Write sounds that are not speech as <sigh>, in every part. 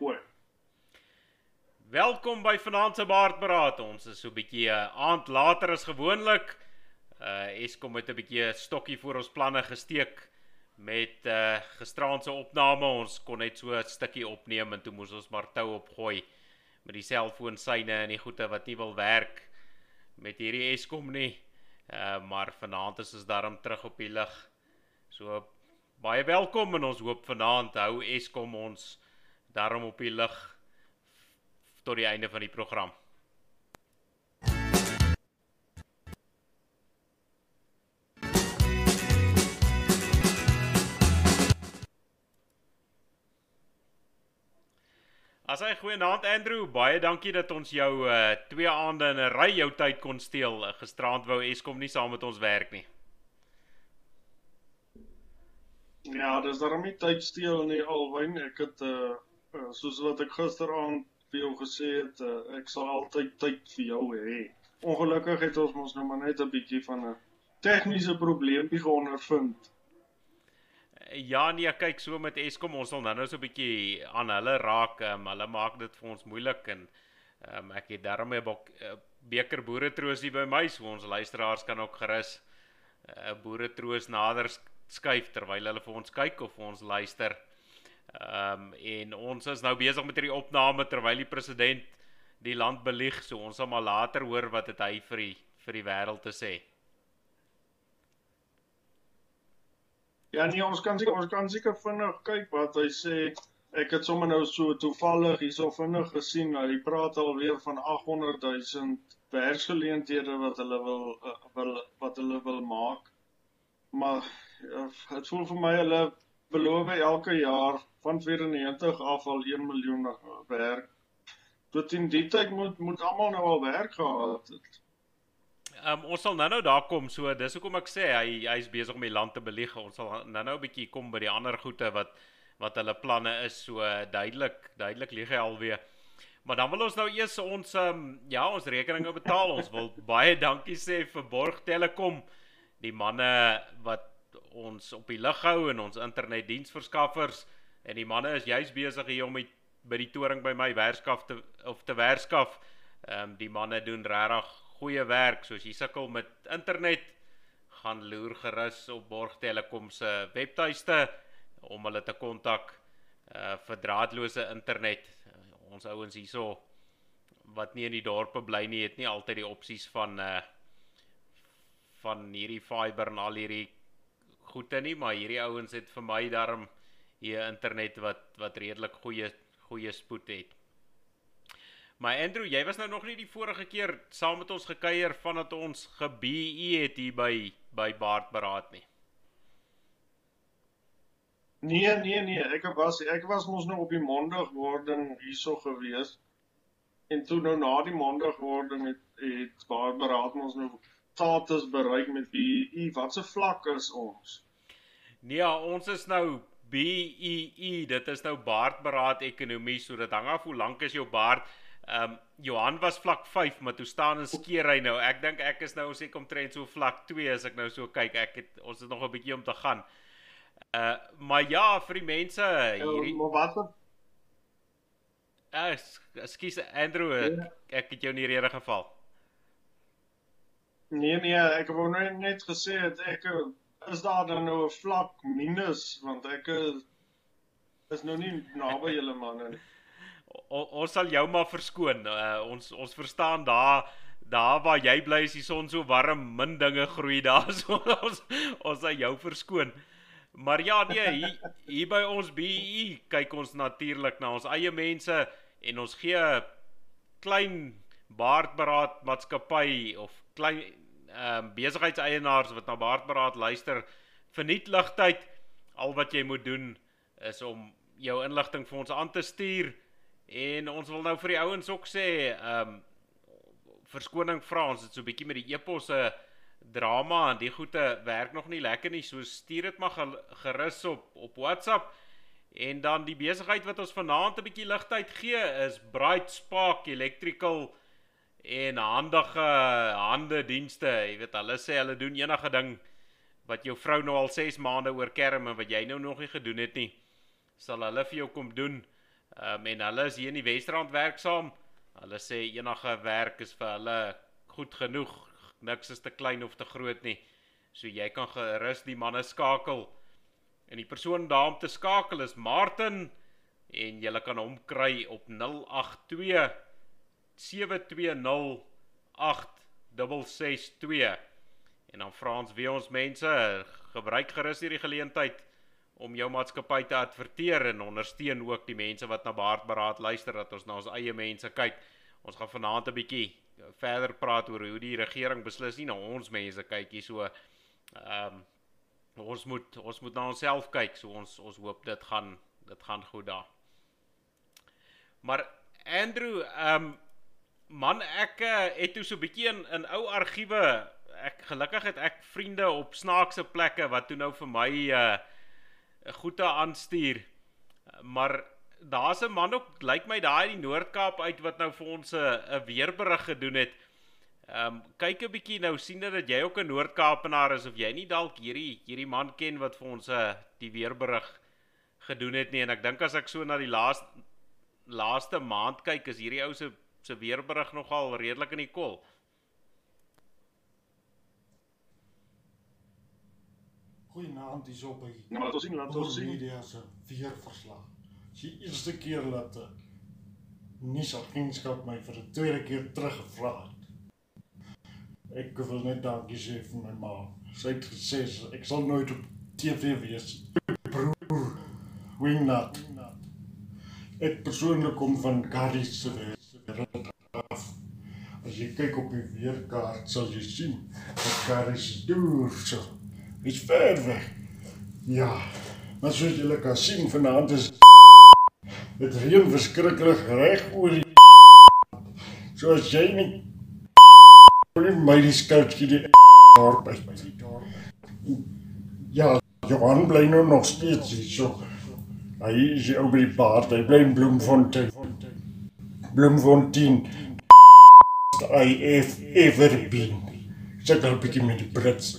gooi. Welkom by Vanaand se Baardberaad. Ons is so 'n bietjie uh, aand later as gewoonlik. Uh Eskom het 'n bietjie 'n stokkie voor ons planne gesteek met uh gisteraand se opname. Ons kon net so 'n stukkie opneem en toe moes ons maar tou opgooi met die selfoonsyne en die goeie wat nie wil werk met hierdie Eskom nie. Uh maar vanaand is ons daarom terug op die lig. So baie welkom en ons hoop vanaand hou Eskom ons daarom op die lig tot die einde van die program. As hy goeienaand Andrew, baie dankie dat ons jou uh twee aande in 'n ry jou tyd kon steel. Gisterand wou Eskom nie saam met ons werk nie. Ja, dis daarom nie tyd steel nie alwyn. Ek het uh soos wat ek gisteraand vir jou gesê het, uh, ek sal altyd tyd vir jou hê. Ongelukkig het ons mos nou maar net 'n bietjie van 'n tegniese probleempie geondervind. Ja nee, kyk so met Eskom, ons sal nou-nou so 'n bietjie aan hulle raak. Um, hulle maak dit vir ons moeilik en um, ek het daarmee 'n beker boere troos hier by my, so ons luisteraars kan ook gerus 'n uh, boere troos nader skuif terwyl hulle vir ons kyk of vir ons luister. Ehm um, en ons is nou besig met hierdie opname terwyl die president die land belieg, so ons sal maar later hoor wat dit hy vir die vir die wêreld te sê. Ja nee, ons kan seker ons kan seker vinnig kyk wat hy sê. Ek het sommer nou so toevallig hierso vinnig gesien, hy praat alweer van 800 000 werksgeleenthede wat hulle wil uh, wil wat hulle wil maak. Maar uh, dit voel vir my hulle beloof elke jaar van 94 af al 1 miljoen werk. Tot in die tyd moet moet almal nou al werk gehad het. Um, ons sal nou-nou daar kom so dis hoekom ek sê hy hy's besig om die land te belieg. Ons sal nou-nou 'n bietjie kom by die ander goede wat wat hulle planne is so duidelik duidelik lieg hy alweer. Maar dan wil ons nou eers ons um, ja, ons rekeninge betaal. Ons wil baie dankie sê vir Borg Telecom, die manne wat ons op die lug hou en ons internetdiensverskaffers en die manne is juis besig hier om die, by die toring by my werkskaf te of te werkskaf. Ehm um, die manne doen regtig goeie werk. So as jy sukkel met internet, gaan loer gerus op Borg Telecom se webtuiste om hulle te kontak uh vir draadloose internet. Uh, ons ouens hierso wat nie in die dorpe bly nie, het nie altyd die opsies van uh van hierdie fiber en al hierdie goede nie, maar hierdie ouens het vir my daarom hier internet wat wat redelik goeie goeie spoed het. Maar Andrew, jy was nou nog nie die vorige keer saam met ons gekuier vandat ons ge-BE het hier by by Baardberaad nie. Nee, nee, nee, ek was ek was mos nog op die maandagwording hierso gewees. En toe nou na die maandagwording het het Baardberaad ons nou status bereik met BEE. Wat se vlak is ons? Nee, ja, ons is nou BEE. Dit is nou baardberaad ekonomie, so dit hang af hoe lank is jou baard. Ehm um, Johan was vlak 5, maar toe staan en skeer hy nou. Ek dink ek is nou seker omtrent so vlak 2 as ek nou so kyk. Ek het ons het nog 'n bietjie om te gaan. Uh maar ja, vir die mense hierdie Maar wat wat Ekskuus Andrew, ek, ek het jou nie rede geval. Nee nee, ek wou net net gesê het ek is daar dan nou 'n vlak minus want ek is nou nie naby julle manne nie. Ons sal jou maar verskoon. Uh, ons ons verstaan daar daar waar jy bly is die son so warm, min dinge groei daar <laughs> so ons ons sal jou verskoon. Maar ja nee, hier, hier by ons BE kyk ons natuurlik na ons eie mense en ons gee klein baardberaad maatskappy of klein ehm um, besigheidseienaars wat na Baardberaad luister, verniet ligtyd. Al wat jy moet doen is om jou inligting vir ons aan te stuur en ons wil nou vir die ouens ook sê ehm um, verskoning vra ons dit so 'n bietjie met die eposse drama en die goeie werk nog nie lekker nie so stuur dit maar gerus op op WhatsApp en dan die besigheid wat ons vanaand 'n bietjie ligtyd gee is Bright Spark Electrical en handige hande dienste. Jy weet hulle sê hulle doen enige ding wat jou vrou nou al 6 maande oor kerm en wat jy nou nog nie gedoen het nie. Sal hulle vir jou kom doen. Ehm um, en hulle is hier in die Wesrand werksaam. Hulle sê enige werk is vir hulle goed genoeg. Niks is te klein of te groot nie. So jy kan gerus die manne skakel. En die persoon daar om te skakel is Martin en jy kan hom kry op 082 720 8662 en dan vra ons wie ons mense gebruik gerus hierdie geleentheid om jou maatskappy te adverteer en ondersteun ook die mense wat na Baardberaad luister dat ons na ons eie mense kyk. Ons gaan vanaand 'n bietjie verder praat oor hoe die regering beslis nie na ons mense kyk hier so. Ehm um, ons moet ons moet na onsself kyk. So ons ons hoop dit gaan dit gaan goed daar. Maar Andrew, ehm um, man ek uh, het toe so 'n bietjie in in ou argiewe ek gelukkig het ek vriende op snaakse plekke wat toe nou vir my uh, goeie aanstuur. Maar daar's 'n man ook lyk my daai in die Noord-Kaap uit wat nou vir ons 'n 'n weerberig gedoen het. Ehm um, kyk 'n bietjie nou sien dat jy ook 'n Noord-Kaapenaar is of jy nie dalk hierdie hierdie man ken wat vir ons 'n uh, die weerberig gedoen het nie en ek dink as ek so na die laaste laaste maand kyk is hierdie ou se se weerberig nogal redelik in die kol. Goeienaand hier so by. Nou laat ons sien, laat ons sien. Media se weerverslag. Dis die eerste keer dat uh, nuus agentskap my vir 'n tweede keer teruggevra het. Ek wil net dankie sê vir my ma. Sy het gesê ek sal nooit op TV wees. Broer, wingnut. Ek persoonlik kom van Gary se wêreld af. As jy kyk op die weerkaart sal jy sien dat Gary se deur so is ver weg. Ja, maar soos julle kan sien vanaand is dit reën verskriklik reg oor die soos jy nie nie my die skoutjie die dorp by die dorp. Ja, Johan bly nou nog steeds hier so. Hy is ou by die paart, hy bly in Bloemfontein. Bloemfontein. Hy het ever been. Sit al bietjie met die Brits.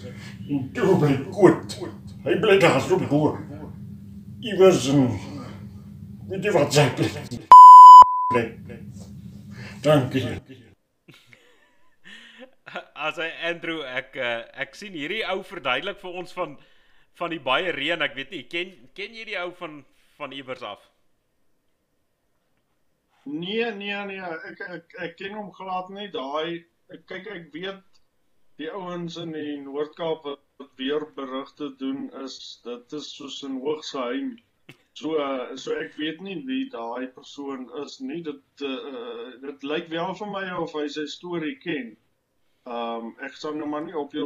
En toe bly koot. Hy bly daar so bo. Iewers in Weet jy wat sê? Dankie. As hy Andrew ek eh, ek sien hierdie ou verduidelik vir ons van van die baie reën. Ek weet nie, ken ken jy die ou van van iewers af? Nee, nee, nee, ek ek ek ken hom glad nie. Daai kyk ek weet die ouens in die Noord-Kaap wat weer berigte doen is dit is soos 'n hooggeheim. So uh, so ek weet nie wie daai persoon is nie. Dit uh, dit lyk wel vir my of hy sy storie ken. Ehm um, ek sal nou maar nie op jou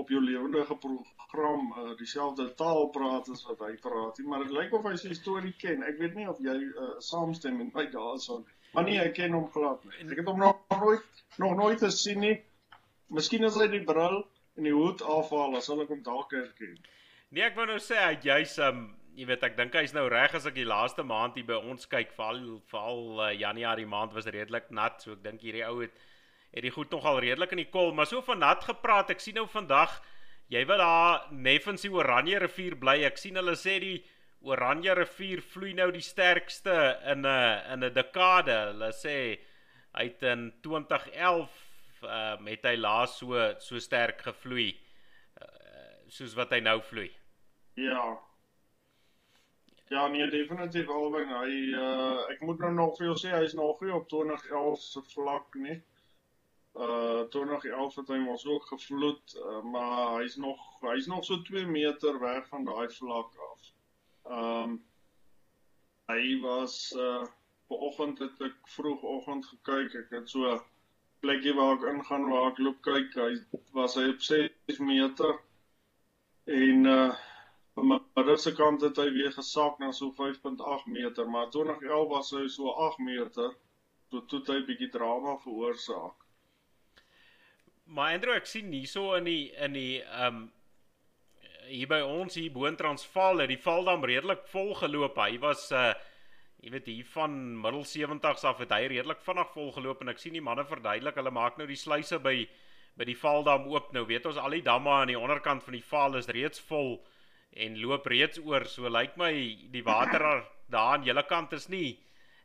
op jou lewendige program uh, dieselfde taal praat as wat hy praat nie, maar dit lyk of hy sy storie ken. Ek weet nie of jy uh, saamstem met my daarson. Maar nee, ek ken hom glad nie. Ek het hom nog nooit nog nooit gesien nie. Miskien as hy die bril en die hoed afhaal, sal ek hom dalk herken. Nee, ek wou nou sê hy jy's um jy weet ek dink hy's nou reg as ek die laaste maand hier by ons kyk veral veral uh, Januarie maand was redelik nat so ek dink hierdie ou het het die goed nogal redelik in die kol maar so van nat gepraat ek sien nou vandag jy wil daar neffens die Oranje rivier bly ek sien hulle sê die Oranje rivier vloei nou die sterkste in 'n in 'n dekade hulle sê uit in 2011 uh, het hy laas so so sterk gevloei uh, soos wat hy nou vloei ja Ja, nee, definitief Alwyn. Hy uh ek moet nou nog vir jou sê hy's nog nie op 2011 se vlak nie. Uh 2011 het hy mos ook gevloed, uh, maar hy's nog hy's nog so 2 meter weg van daai vlak af. Um hy was uh vanoggend het ek vroegoggend gekyk. Ek het so plekkie waar ek ingaan waar ek loop kyk. Hy was hy op 6 meter. En uh Maar dit se kant het hy weer gesak na so 5.8 meter, maar 2011 was hy so 8 meter. Toe toe hy bietjie drama veroorsaak. Maar Andrew, ek sien hierso in die in die ehm um, hier by ons hier bo in Transvaal het die Valdam redelik vol geloop. Hy was uh jy weet hier van middel 70s af het hy redelik vinnig vol geloop en ek sien die manne verduidelik, hulle maak nou die sluise by by die Valdam oop. Nou weet ons al die damme aan die onderkant van die val is reeds vol en loop reeds oor. So lyk my die water daar aan julle kant is nie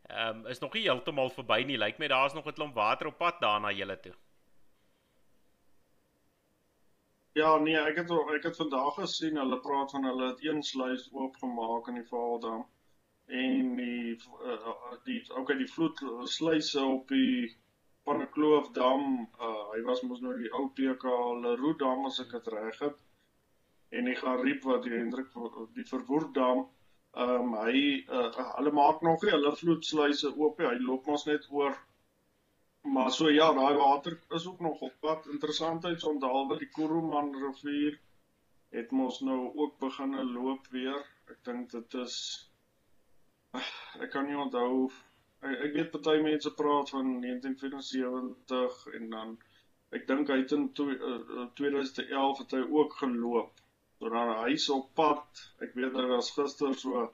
ehm um, is nog nie heeltemal verby nie. Lyk my daar's nog 'n klomp water op pad daarna julle toe. Ja, nee, ek het ek het vandag gesien hulle praat van hulle het een sluys oopgemaak in die Vaaldam en die uh, die ook uit die vloedsluise op die Pannekloofdam, uh, hy was mos nou die ou PK Leroe dam as ek dit reg het. En die Gariep wat die Hendrik die Verwoerdam, ehm um, hy uh, hulle maak nog nie hulle vloedsluise oop nie. Hy loop mos net oor Maar so ja, daai water is ook nog op pad. Interessantheids onthaal wat die Kuruman rivier het mos nou ook begin loop weer. Ek dink dit is ek kan nie onthou ek, ek weet party mense praat van 1974 en dan ek dink hy het in to, uh, 2011 het hy ook geloop. So dan hy's op pad. Ek weet hy was gister so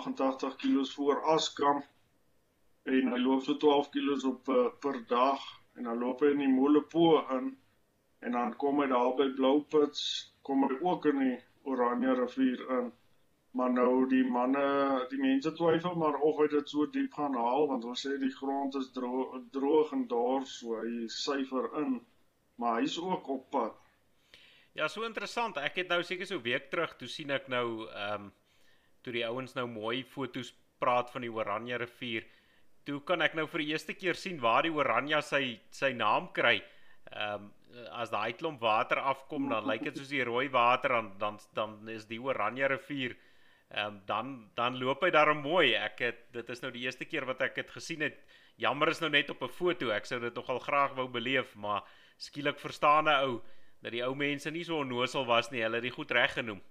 88 km voor Askamp en hy loop so 12 km op uh, per dag en dan loop hy in die Molepo in en dan kom hy daar by Bloupits kom hy ook in die Oranje rivier in. Maar nou die manne die mense twyfel maar of hy dit so diep gaan haal want hulle sê die grond is droog, droog en daar so hy syfer in maar hy's ook op pad. Ja so interessant. Ek het nou seker so week terug toe sien ek nou ehm um, toe die ouens nou mooi foto's praat van die Oranje rivier toe kan ek nou vir die eerste keer sien waar die Oranje sy sy naam kry. Ehm um, as daai klomp water afkom dan lyk dit soos die rooi water dan dan dan is die Oranje rivier ehm um, dan dan loop hy daar mooi. Ek het dit is nou die eerste keer wat ek dit gesien het. Jammer is nou net op 'n foto. Ek sou dit nogal graag wou beleef, maar skielik verstaan 'n ou dat die ou mense nie so onnosel was nie. Hulle het dit goed reg genoem.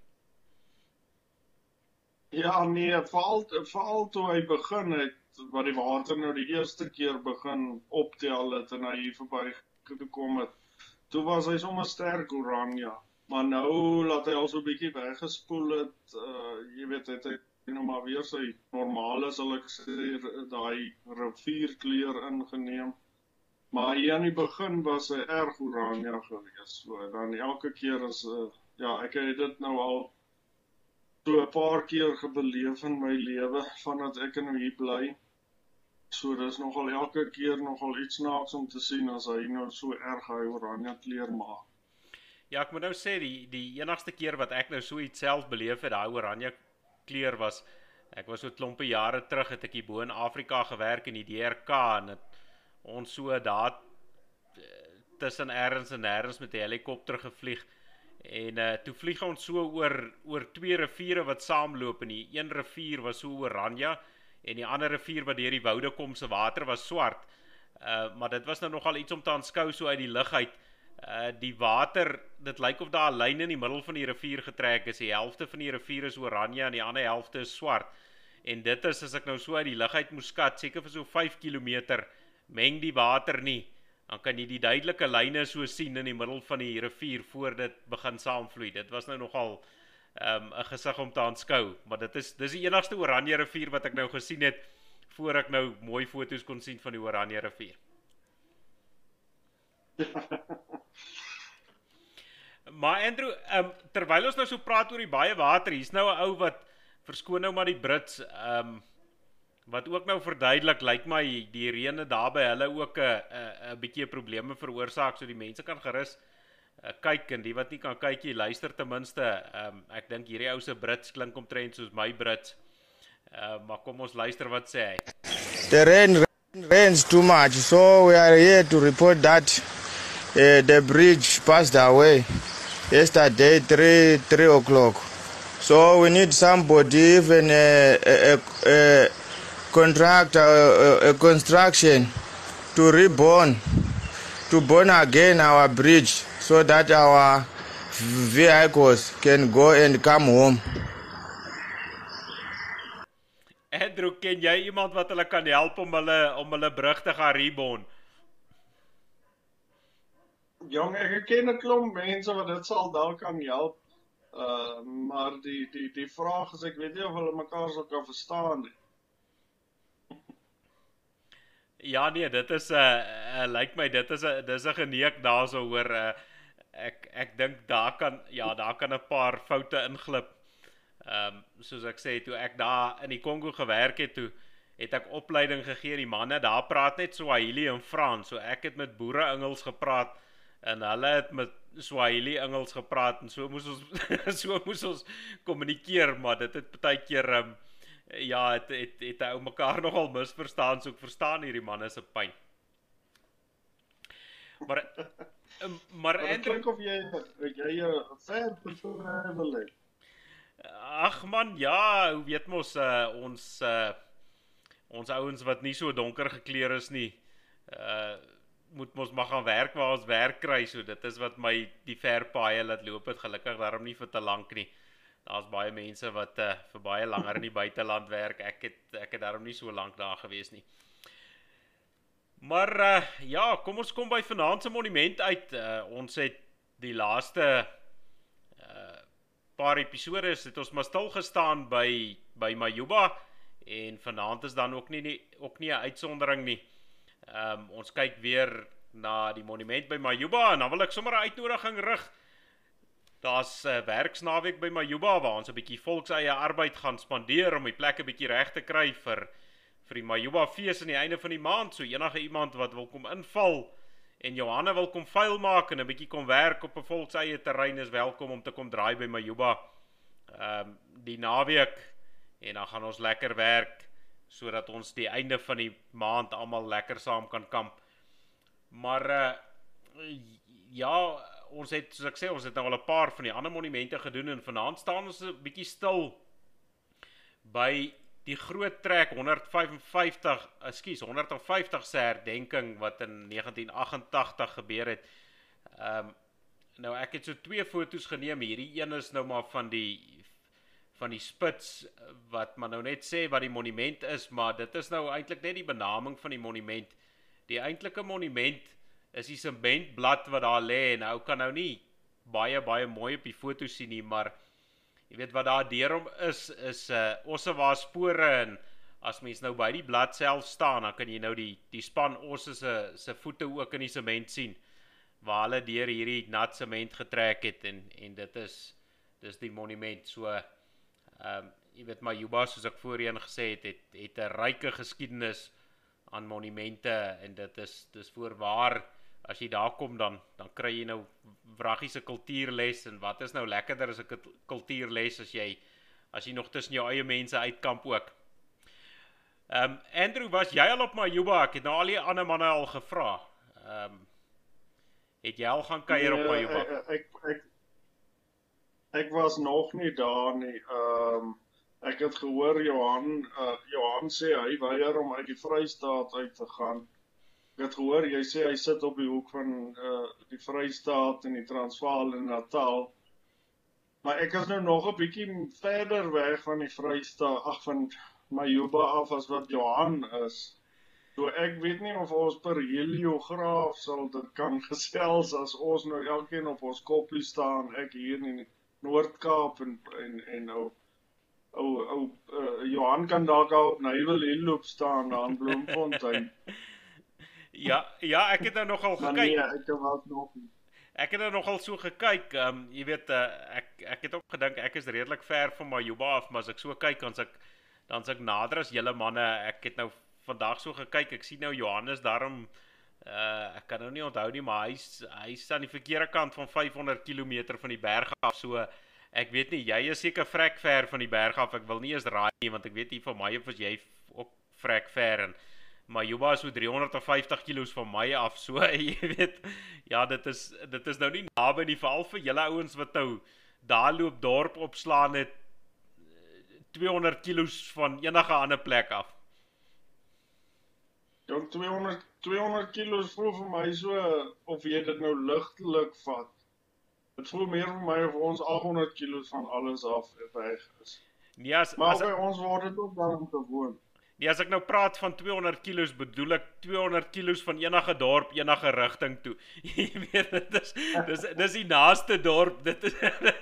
Ja nee, val val toe hy begin het wat die water nou die eerste keer begin optel het en hy hier verby gekom het. Toe was hy sommer sterk oranje, maar nou laat hy al so 'n bietjie weggespoel het. Uh jy weet het hy nou maar weer sy normale sal ek sê daai rivierkleur ingeneem. Maar hier aan die begin was hy erg oranje geweest. So dan elke keer as uh, ja, ek het dit nou al so 'n paar keer gebeleef in my lewe vandat ek in hier bly. So dis nogal elke keer nogal iets naaks om te sien as hy nou so erg hy oranje kleur maak. Ja, ek moet nou sê die die enigste keer wat ek nou so iets self beleef het, daai oranje kleur was ek was so klompe jare terug het ek hier bo in Afrika gewerk in die DRK en het ons so daar eh, tussen ergens en ergens met 'n helikopter gevlieg. En uh toe vlieg ons so oor oor twee riviere wat saamloop en die een rivier was so oranje en die ander rivier wat deur die woude kom se water was swart. Uh maar dit was nou nogal iets om te aanskou so uit die lug uit. Uh die water, dit lyk of daar 'n lyn in die middel van die rivier getrek is. Die helfte van die rivier is oranje en die ander helfte is swart. En dit is as ek nou so uit die lug uit moes skat, seker vir so 5 km meng die water nie. Dan kan jy die duidelike lyne so sien in die middel van die rivier voor dit begin saamvloei. Dit was nou nogal um, 'n gesig om te aanskou, maar dit is dis die enigste Oranje rivier wat ek nou gesien het voor ek nou mooi foto's kon sien van die Oranje rivier. <laughs> maar Andrew, um, terwyl ons nou so praat oor die baie water, hier's nou 'n ou wat verskoon nou maar die Brits, ehm um, wat ook nou verduidelik, lyk my die reëne daar by hulle ook 'n 'n bietjie probleme veroorsaak, so die mense kan gerus uh, kyk en die wat nie kan kyk jy luister ten minste um, ek dink hierdie ou se Brits klink omtrent soos my Brits. Uh, maar kom ons luister wat sê hy. The rain rains too much so we are here to report that uh, the bridge passed away yesterday 3 3 o'clock. So we need somebody even a, a, a contract a, a construction to reborn to burn again our bridge so that our vehicles can go and come home. Andrew, ken jy iemand wat hulle kan help om hulle om hulle brug te gaan rebond? Jong, ek ken 'n klomp mense wat dit sal dalk kan help. Uh maar die die die vraag is ek weet nie of hulle mekaar sou kan verstaan nie. Ja nee, dit is 'n uh, uh, lyk like my dit is 'n dis 'n geneek daarso hoor uh ek ek dink daar kan ja, daar kan 'n paar foute inglip. Ehm um, soos ek sê toe ek daar in die Kongo gewerk het toe het ek opleiding gegee die manne daar praat net Swahili en Frans so ek het met boere Engels gepraat en hulle het met Swahili Engels gepraat en so moes ons <laughs> so moes ons kommunikeer maar dit het baie keer um, ja het het het hy ou mekaar nogal misverstaan so ek verstaan hierdie manne se pyn maar um, <laughs> maar Ek dink of jy jy 'n ver persoon wil hê. Ag man, ja, hoe weet mos uh, ons uh, ons ouens wat nie so donker gekleer is nie. Uh moet mos maar gaan werk waar ons werk kry, so dit is wat my die ver paaie laat loop het gelukkig daarom nie vir te lank nie. Daar's baie mense wat uh, vir baie langer in die buiteland werk. Ek het ek het daarom nie so lank daar gewees nie. Maar uh, ja, kom ons kom by vanaand se monument uit. Uh, ons het die laaste uh paar episode het ons maar stil gestaan by by Majuba en vanaand is dan ook nie, nie ook nie 'n uitsondering nie. Ehm um, ons kyk weer na die monument by Majuba en dan wil ek sommer 'n uitnodiging rig. Daar's 'n uh, werksnaweek by Majuba waar ons 'n bietjie volkseie arbeid gaan spandeer om die plek 'n bietjie reg te kry vir vir die Majuba fees aan die einde van die maand. So enige iemand wat wil kom inval en Johanna wil kom vuil maak en 'n bietjie kom werk op 'n volkseie terrein is welkom om te kom draai by Majuba. Ehm um, die naweek en dan gaan ons lekker werk sodat ons die einde van die maand almal lekker saam kan kamp. Maar uh ja, ons het soos ek sê, ons het nou al 'n paar van die ander monumente gedoen en vanaand staan ons 'n bietjie stil by die groot trek 155, ekskuus, 150 se herdenking wat in 1988 gebeur het. Ehm um, nou ek het so twee fotos geneem. Hierdie een is nou maar van die van die spits wat maar nou net sê wat die monument is, maar dit is nou eintlik net die benaming van die monument. Die eintlike monument is die sementblad wat daar lê en ou kan nou nie baie baie mooi op die foto sien nie, maar jy weet wat daar deur hom is is 'n uh, ossewa spore en as mens nou by die blad self staan, dan kan jy nou die die span osse se se voete ook in die sement sien waar hulle deur hierdie nat sement getrek het en en dit is dis die monument. So Ehm um, jy weet maar Juba soos ek voorheen gesê het, het het 'n ryke geskiedenis aan monumente en dit is dis voorwaar as jy daar kom dan dan kry jy nou wraggiese kultuurles en wat is nou lekkerder as 'n kultuurles as jy as jy nog tussen jou eie mense uitkamp ook. Ehm um, Andrew was jy al op Majuba? Ek het nou al die ander manne al gevra. Ehm um, het jy al gaan kuier op Majuba? Nee, ek ek, ek Ek was nog nie daar nie. Ehm um, ek het gehoor Johan uh, Johan sê hy weier om uit die Vrystaat uit te gaan. Ek het gehoor jy sê hy sit op die hoek van uh die Vrystaat en die Transvaal en Natal. Maar ek is nou nog 'n bietjie verder weg van die Vrystaat, ag van Majuba af as wat Johan is. So ek weet nie of ons per heliograaf sal dit kan <laughs> gesels as ons nou elkeen op ons koppie staan ek hier nie Noord-Kaap en en en ou ou ou uh, Johan kan dalk op Nywil en loop staan daar in <laughs> Bloemfontein. Ja, ja, ek het nou nogal gekyk. Nee, ek het wel nog nie. Ek het nou nogal so gekyk. Ehm um, jy weet uh, ek ek het ook gedink ek is redelik ver van Majuba af, maar as ek so kyk dan's ek dan's ek nader as julle manne. Ek het nou vandag so gekyk. Ek sien nou Johannes daarom Uh ek kan nou nie onthou nie, maar hy's hy's aan die verkeerde kant van 500 km van die berg af. So ek weet nie, jy is seker vrek ver van die berg af. Ek wil nie eens raai nie want ek weet nie van my of jy ook vrek ver en maar Juba is so 350 km van my af. So <laughs> jy weet, ja, dit is dit is nou nie naby nie veral vir julle ouens wat nou daar loop dorp opslaan het 200 km van enige ander plek af. Jong 200 200 kg voel vir my so of jy dit nou ligtelik vat. Dit voel meer vir my of ons 800 kg van alles af weg is. Nee, as, maar as by ons word dit ook daarom gewoon. Nee, as ek nou praat van 200 kg, bedoel ek 200 kg van enige dorp, enige rigting toe. <laughs> Jy weet dit is dis dis die naaste dorp. Dit is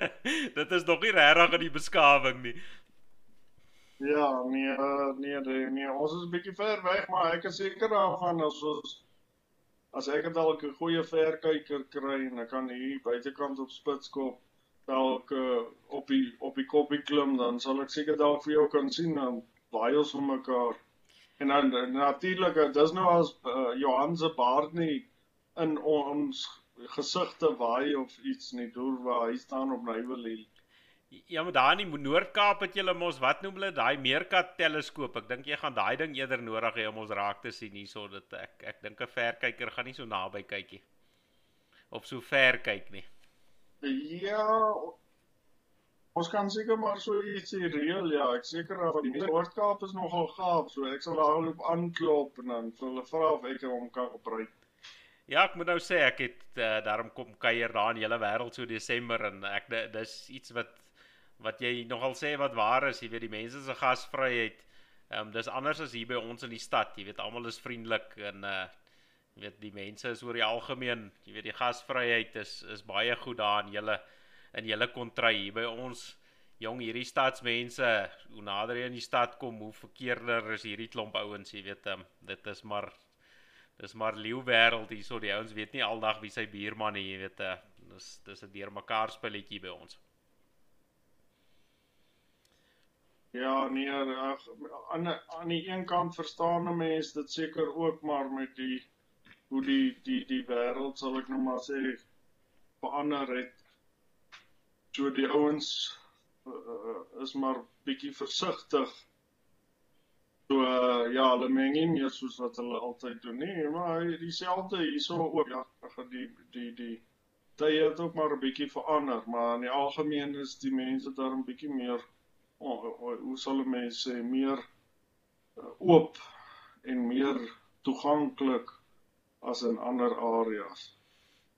<laughs> dit is nog nie regtig in die beskawing nie. Ja, nee, uh, nee, nee, nee, ons is 'n bietjie ver weg, maar ek is seker daarvan as ons as ek dalk 'n goeie verkyker kry en ek kan hier buitekant op Spitskop dalk uh, op die op die koppie klim, dan sal ek seker dalk vir jou kan sien dan baie van mekaar. En dan natuurlik, dis nou as uh, Johan se baard nie in ons gesigte waai of iets nie, deur waar hy staan op Nywerley. Ja, maar daar in die Noord-Kaap het julle mos wat noem hulle daai meerkat teleskoop. Ek dink jy gaan daai ding eerder nodig hê om ons raak te sien hierso dat ek ek dink 'n verkyker gaan nie so naby kyk nie. Of so ver kyk nie. Ja, ons kan seker maar so iets reël ja. Ek seker dat die Noord-Kaap is nogal gaaf, so ek sal daar loop aanklop en dan vir hulle vra of ek hom kan gebruik. Ja, ek moet nou sê ek het uh, daarom kom kuier daar in hele wêreld so Desember en ek dis iets wat wat jy nogal sê wat waar is, jy weet die mense se gasvryheid. Ehm um, dis anders as hier by ons in die stad. Jy weet almal is vriendelik en uh jy weet die mense is oor die algemeen, jy weet die gasvryheid is is baie goed daar in julle in julle kontry hier by ons jong hierdie stadsmense, hoe nader jy in die stad kom, hoe verkeerder is hierdie klomp ouens, jy weet um, dit is maar dis maar leeu wêreld hierso die ouens weet nie aldag wie sy buurman is, jy weet uh, dis dis 'n deurmekaar spelletjie by ons. Ja, nee, ag aan aan die een kant verstaan 'n mens dit seker ook maar met die hoe die die die wêreld sal ek nou maar sê verander het. So die ouens uh, is maar bietjie versigtig. So uh, ja, hulle meng nie meer soos wat hulle altyd doen nie, maar dieselfde hierso ook ja, die die die tye het ook maar 'n bietjie verander, maar in die algemeen is die mense daar 'n bietjie meer oh, oh, hoe sal mense meer uh, oop en meer toeganklik as in ander areas.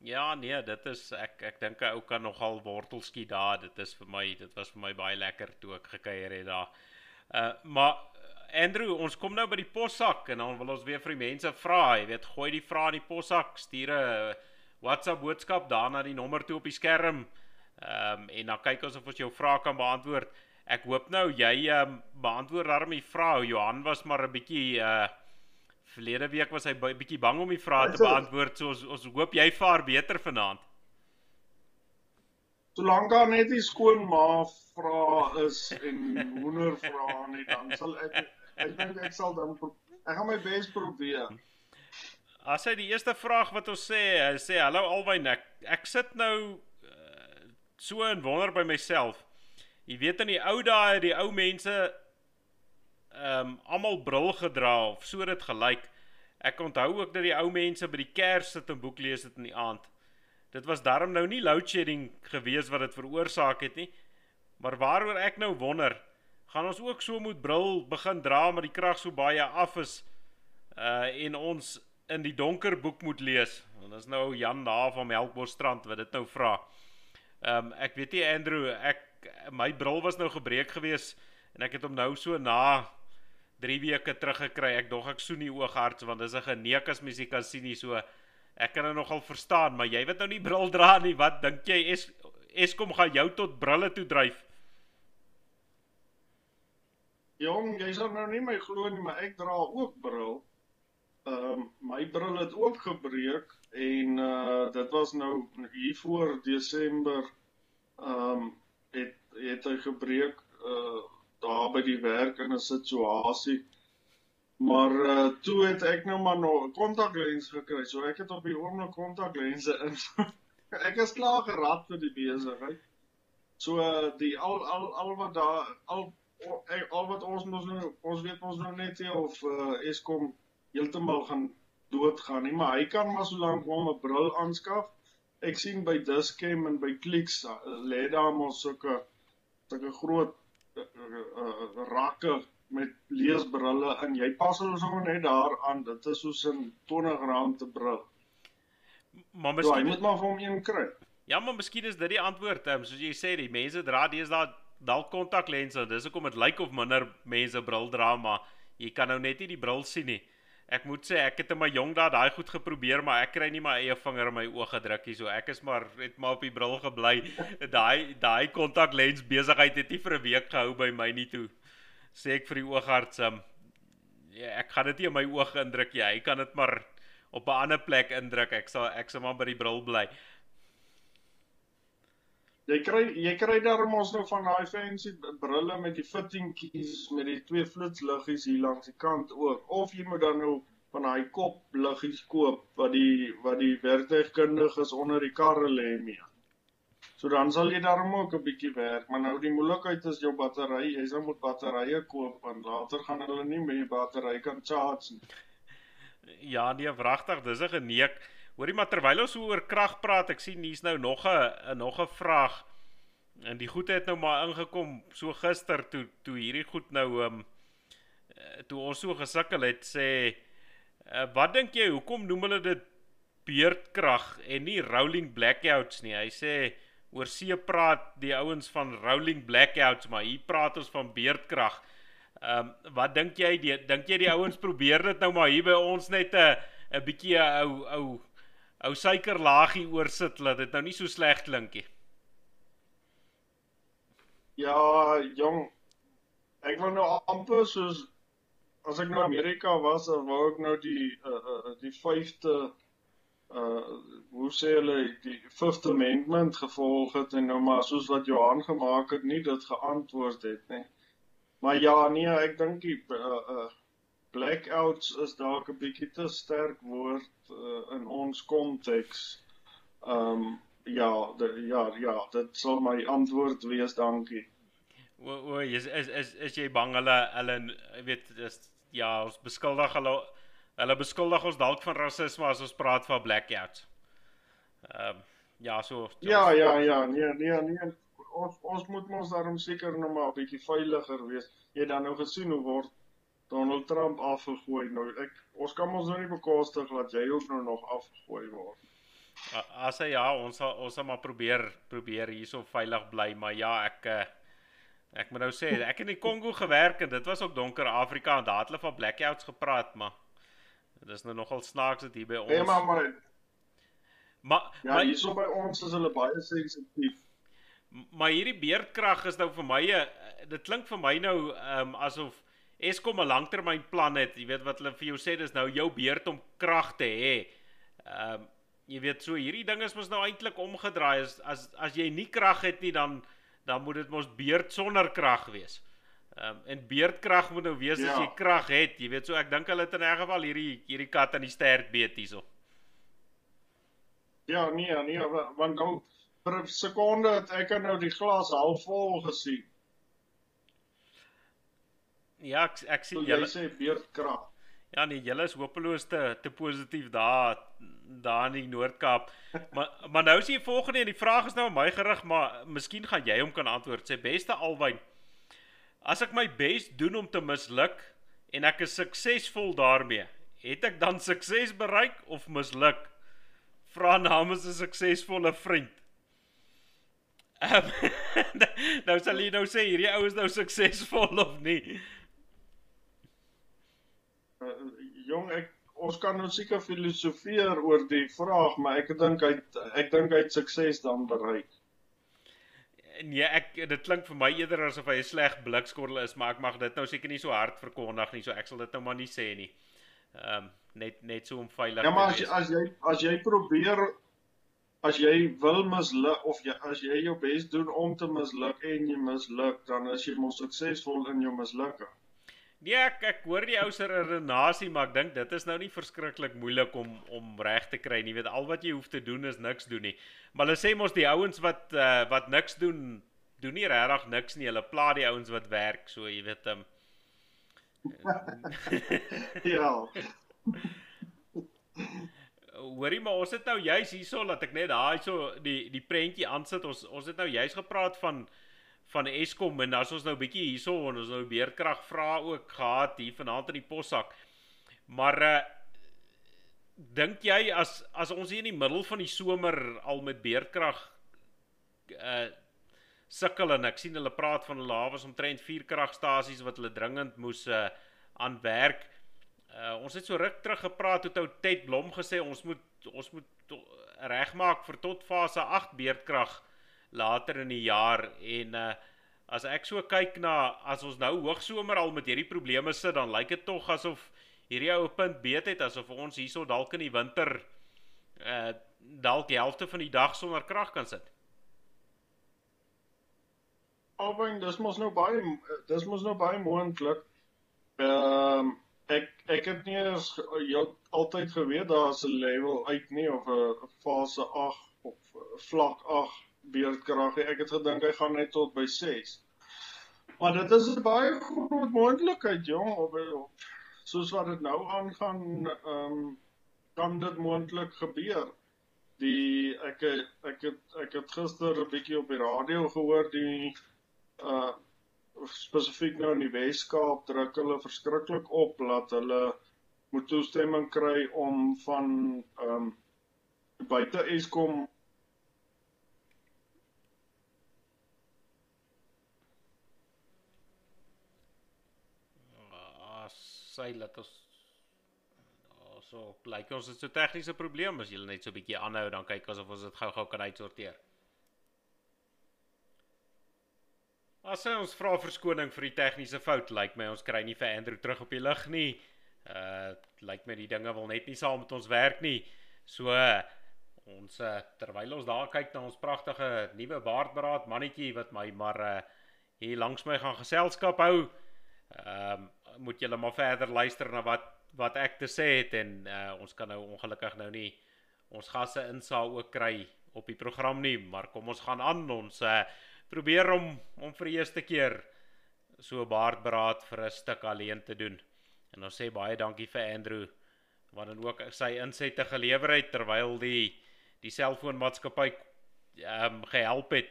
Ja, nee, dit is ek ek dink 'n ou kan nogal wortelskiet daar. Dit is vir my, dit was vir my baie lekker toe ek gekuier het daar. Uh maar Andrew, ons kom nou by die possak en dan wil ons weer vir die mense vra, jy weet, gooi die vrae in die possak, stuur 'n WhatsApp boodskap daar na die nommer toe op die skerm. Ehm um, en dan kyk ons of ons jou vrae kan beantwoord. Ek hoop nou jy um, beantwoord daarmee vra. Johan was maar 'n bietjie uh verlede week was hy bietjie bang om die vrae te beantwoord. So ons ons hoop jy vaar beter vanaand. Solank daar net die skoonma vra is en hoender vra nie, dan sal ek ek dink ek sal dan ek gaan my bes probeer. As hy die eerste vraag wat ons sê, hy sê hallo albei ek ek sit nou uh, so in wonder by myself. Jy weet in die ou dae die ou mense ehm um, almal bril gedra of so dit gelyk. Ek onthou ook dat die ou mense by die kers sit en boek lees het in die aand. Dit was darm nou nie load shedding gewees wat dit veroorsaak het nie. Maar waaroor ek nou wonder, gaan ons ook so moet bril begin dra met die krag so baie af is uh en ons in die donker boek moet lees. En dis nou Jan daar van Melkbosstrand wat dit nou vra. Ehm um, ek weet nie Andrew, ek my bril was nou gebreek gewees en ek het hom nou so na 3 weke teruggekry. Ek dog ek soen die oogarts want dis 'n geneek as mens nie kan sien nie so. Ek kan dit nogal verstaan, maar jy wat nou nie bril dra nie, wat dink jy es Eskom gaan jou tot brille toe dryf? Jong, jy sal nou nie my glo nie, maar ek dra ook bril. Ehm um, my bril het ook gebreek en uh dit was nou hier voor Desember ehm um, het het hy gebreek uh daar by die werk in 'n situasie. Maar uh toe het ek nou maar nog kontaklens gekry. So ek het op die oomblik kontaklense in. <laughs> ek is klaar gerad vir die besigheid. So uh die al al al wat daar al al wat ons ons nou ons weet ons nou net nie of uh Eskom heeltemal gaan doodgaan nie, maar hy kan maar so lank hom 'n bril aanskaf ek sien by Discam en by Clicks uh, lê daar mos sulke sulke groot uh, rakke met leesbrille en jy pas hulle sommer net daaraan dit is soos 'n 20 rand te bril. Maar miskien so, jy moet maar vir hom een kry. Ja maar miskien is dit die antwoord um, soos jy sê die mense dra deesdae dalk kontaklense. Dis hoekom dit lyk of minder mense bril dra maar jy kan nou net nie die bril sien nie Ek moet sê ek het in my jong dae daai goed geprobeer, maar ek kry nie my eie vinger in my oë gedruk nie. So ek is maar het maar op die bril gebly. <laughs> Daai daai kontaklens besigheid het nie vir 'n week gehou by my nie toe. Sê ek vir die oogarts, um, ja, ek gaan dit nie in my oë indruk nie. Hy kan dit maar op 'n ander plek indruk. Ek sal ek sal maar by die bril bly. Jy kry jy kry daar mos nou van daai fancy brille met die fittingkies met die twee flitsliggies hier langs die kant ook. Of jy moet dan nou van daai kopliggies koop wat die wat die werktuigkundiges onder die karre lê mee. So dan sal jy daarom ook 'n bietjie werk, maar nou die moeilikheid is jou battery, jy sal moet batterye koop want later gaan hulle nie meer battery kan charge nie. Ja, nee, wragtig, dis 'n geneek. Hoorie maar terwyl ons oor krag praat, ek sien hier's nou nog 'n nog 'n vraag. En die goed het nou maar ingekom so gister toe toe hierdie goed nou ehm um, toe ons so gesukkel het sê uh, wat dink jy hoekom noem hulle dit beerdkrag en nie rolling blackouts nie. Hy sê oor see praat die ouens van rolling blackouts, maar hier praat ons van beerdkrag. Ehm um, wat dink jy die dink jy die ouens <laughs> probeer dit nou maar hier by ons net 'n 'n bietjie ou ou ou suikerlaagie oorsit dat dit nou nie so sleg klink nie. Ja, jong. Ek wil nou amper soos as ek nou Amerika was, wou ek nou die uh, uh die 5de uh hoe sê hulle die Fifth Amendment gevolg het en nou maar soos wat Johan gemaak het, nie dit geantwoord het nie. Maar ja, nee, ek dink die uh, uh blackouts is dalk 'n bietjie te sterk woord uh, in ons konteks. Ehm um, ja, de, ja, ja, dit sal my antwoord wees, dankie. O o, is is is is jy bang hulle hulle weet is ja, ons beskuldig hulle hulle beskuldig ons dalk van rasisme as ons praat van blackouts. Ehm um, ja, so Ja, ja, ja, nee, nee, nee. Ons ons moet mos daarom seker nog maar 'n bietjie veiliger wees. Jy dan nou gesien hoe word Donald Trump afgegooi. Nou ek ons kan ons nou nie bekostig dat jy ook nou nog afgegooi word. As hy ja, ons sal ons sal maar probeer probeer hierso veilig bly, maar ja, ek eh, ek moet nou sê, ek het in die Kongo gewerk en dit was ook donker Afrika en daar het hulle van blackouts gepraat, maar dit is nou nogal snaaks dit hier by ons. Nee, maar maar Maar ja, maar hierso by ons is hulle baie sensitief. Maar hierdie beerdkrag is nou vir my 'n dit klink vir my nou ehm um, asof Eskom 'n langtermynplan het, jy weet wat hulle vir jou sê dis nou jou beurt om krag te hê. Ehm um, jy weet so hierdie ding is mos nou eintlik omgedraai as as as jy nie krag het nie dan dan moet dit mos beurt sonder krag wees. Ehm um, en beurtkrag moet nou wees ja. as jy krag het, jy weet so ek dink hulle het in 'n geval hierdie hierdie kat aan die stert beet hierso. Ja, nee, nee, want dan vir 'n sekonde het ek nou die glas halfvol gesien. Ja, ek ek sien julle sê beerdkrag. Ja nee, julle is hopeloos te te positief daar daar in die Noord-Kaap. <laughs> maar maar nou is die volgende en die vraag is nou aan my gerig, maar miskien gaan jy hom kan antwoord. Sê beste Alwyn, as ek my bes doen om te misluk en ek is suksesvol daarmee, het ek dan sukses bereik of misluk? Vra namens 'n suksesvolle vriend. Um, <laughs> nou sal jy nou sê hierdie ou is nou suksesvol of nie? Uh, jong ek ons kan nou seker filosofeer oor die vraag, maar ek dink hy ek dink hy het sukses dan bereik. Nee, ek dit klink vir my eerder asof hy 'n sleg blikskorrel is, maar ek mag dit nou seker nie so hard verkondig nie, so ek sal dit nou maar nie sê nie. Ehm um, net net so om veilig Ja, maar as as jy as jy probeer as jy wil misluk of jy as jy jou bes doen om te misluk en jy misluk, dan is jy mos suksesvol in jou mislukking. Nee, ek ek hoor die ou se redenasie, maar ek dink dit is nou nie verskriklik moeilik om om reg te kry nie. Jy weet al wat jy hoef te doen is niks doen nie. Maar hulle sê mos die ouens wat uh, wat niks doen, doen nie regtig niks nie. Hulle pla die ouens wat werk, so jy weet hom. Um, <laughs> ja. Hoorie maar ons het nou juis hierso laat ek net daai so die die prentjie aansit. Ons ons het nou juis gepraat van van Eskom en as ons nou bietjie hierso en ons nou beerkrag vra ook gehad hier vanaand in die possak. Maar uh dink jy as as ons hier in die middel van die somer al met beerkrag uh sukkel en ek sien hulle praat van hulle hawe omtrent vier kragstasies wat hulle dringend moes uh aan werk. Uh ons het so ruk terug gepraat het ou Ted Blom gesê ons moet ons moet regmaak vir tot fase 8 beerdkrag later in die jaar en uh as ek so kyk na as ons nou hoogsomer al met hierdie probleme sit dan lyk dit tog asof hierdie ou punt beet het asof ons hierso dalk in die winter uh dalk die helfte van die dag sonder krag kan sit. Alwyn, dis mos nou baie dis mos nou baie moontlik. Ehm um, ek ek het nie eens jy altyd geweet daar's 'n level uit nie of 'n fase 8 of vlak 8 beerdkrag. Ek het gedink hy gaan net tot by 6. Maar dit is 'n baie groot moontlikheid, jong, of, of soos wat dit nou aangaan, ehm um, kan dit moontlik gebeur. Die ek ek het ek het gister 'n bietjie op die radio gehoor die uh spesifiek nou in die Weskaap druk hulle verskriklik op dat hulle moet toestemming kry om van ehm um, buite Eskom sy laat ons so lyk ons het so tegniese probleme as jy net so 'n bietjie aanhou dan kyk asof ons dit gou-gou kan uitsorteer. As ons vra verskoning vir die tegniese fout, lyk my ons kry nie vir Andrew terug op die lig nie. Uh lyk my die dinge wil net nie saam met ons werk nie. So ons uh, terwyl ons daar kyk na ons pragtige nuwe baardberaad mannetjie wat my maar uh, hier langs my gaan geselskap hou. Ehm um, moet julle maar verder luister na wat wat ek te sê het en uh, ons kan nou ongelukkig nou nie ons gasse insaal ook kry op die program nie, maar kom ons gaan aan ons uh, probeer om om vir die eerste keer so baardberaad vir 'n stuk alleen te doen. En ons sê baie dankie vir Andrew wat dan ook sy insette gelewer het terwyl die die selfoonmaatskappy ehm um, gehelp het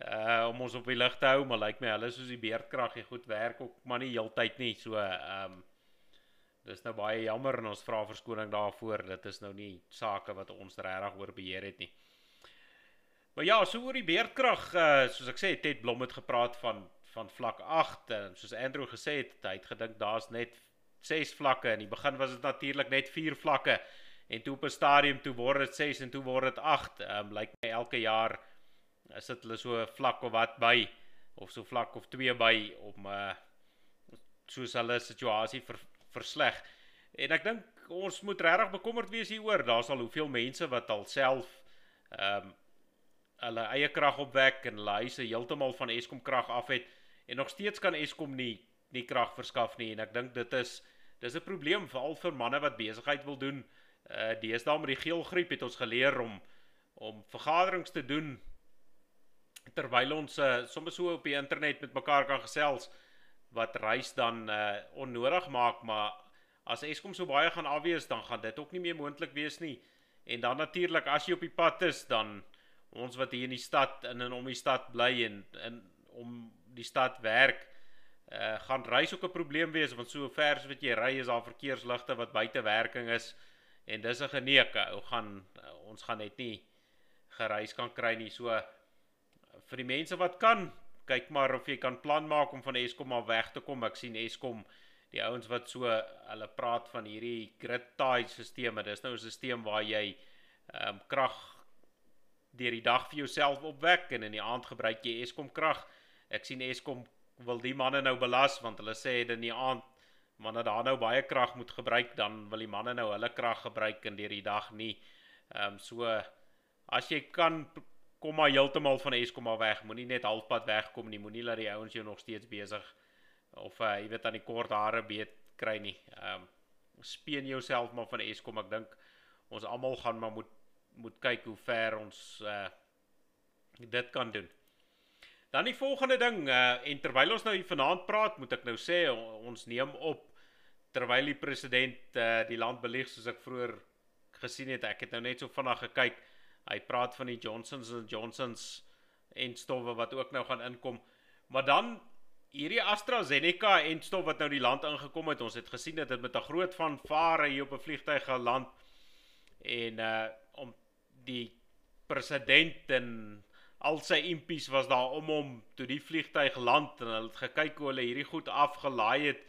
uh om ons op die lig te hou, maar lyk like my hulle soos die beerdkrag hier goed werk ook maar nie heeltyd nie. So ehm um, dis nou baie jammer en ons vra verskoning daarvoor. Dit is nou nie sake wat ons regtig oor beheer het nie. Maar ja, so oor die beerdkrag uh soos ek sê, Ted Blom het gepraat van van vlak 8 en soos Andrew gesê het, hy het gedink daar's net 6 vlakke. In die begin was dit natuurlik net 4 vlakke en toe op 'n stadium toe word dit 6 en toe word dit 8. Ehm um, lyk like my elke jaar is dit hulle so vlak of wat by of so vlak of twee by om uh soos hulle situasie ver, versleg. En ek dink ons moet regtig bekommerd wees hieroor. Daar's al hoeveel mense wat al self ehm um, hulle eie krag opwek en hulle huise heeltemal van Eskom krag af het en nog steeds kan Eskom nie nie krag verskaf nie en ek dink dit is dis 'n probleem veral vir manne wat besigheid wil doen. Uh deesdae met die geelgriep het ons geleer om om vergaderings te doen terwyl ons uh, sommer so op die internet met mekaar kan gesels wat reis dan uh, onnodig maak maar as Eskom so baie gaan afwees dan gaan dit ook nie meer moontlik wees nie. En dan natuurlik as jy op die pad is dan ons wat hier in die stad in en om die stad bly en in om die stad werk uh, gaan reis ook 'n probleem wees want so ver as wat jy ry is daar verkeersligte wat buite werking is. En dis 'n geneuke ou gaan uh, ons gaan net nie gereis kan kry nie. So vir die mense wat kan, kyk maar of jy kan plan maak om van Eskom af weg te kom. Ek sien Eskom, die ouens wat so hulle praat van hierdie grid tie stelsels. Dis nou 'n stelsel waar jy ehm um, krag deur die dag vir jouself opwek en in die aand gebruik jy Eskom krag. Ek sien Eskom wil die manne nou belas want hulle sê dit in die aand wanneer daar nou baie krag moet gebruik dan wil die manne nou hulle krag gebruik en deur die dag nie. Ehm um, so as jy kan kom maar heeltemal van Eskom af weg. Moenie net halfpad wegkom nie. Moenie laat die ouens jou nog steeds besig of uh, jy weet aan die kort hare beet kry nie. Ehm um, speen jouself maar van Eskom. Ek dink ons almal gaan maar moet moet kyk hoe ver ons uh dit kan doen. Dan die volgende ding uh en terwyl ons nou hier vanaand praat, moet ek nou sê ons neem op terwyl die president uh die land belieg soos ek vroeër gesien het. Ek het nou net so vinnig gekyk Hy praat van die Johnsons and Johnsons en stowwe wat ook nou gaan inkom. Maar dan hierdie AstraZeneca en stof wat nou die land ingekom het. Ons het gesien dat dit met 'n groot van vare hier op 'n vliegtyg geland en uh om die president en al sy impies was daar om hom toe die vliegtyg land en hulle het gekyk hoe hulle hierdie goed afgelaai het.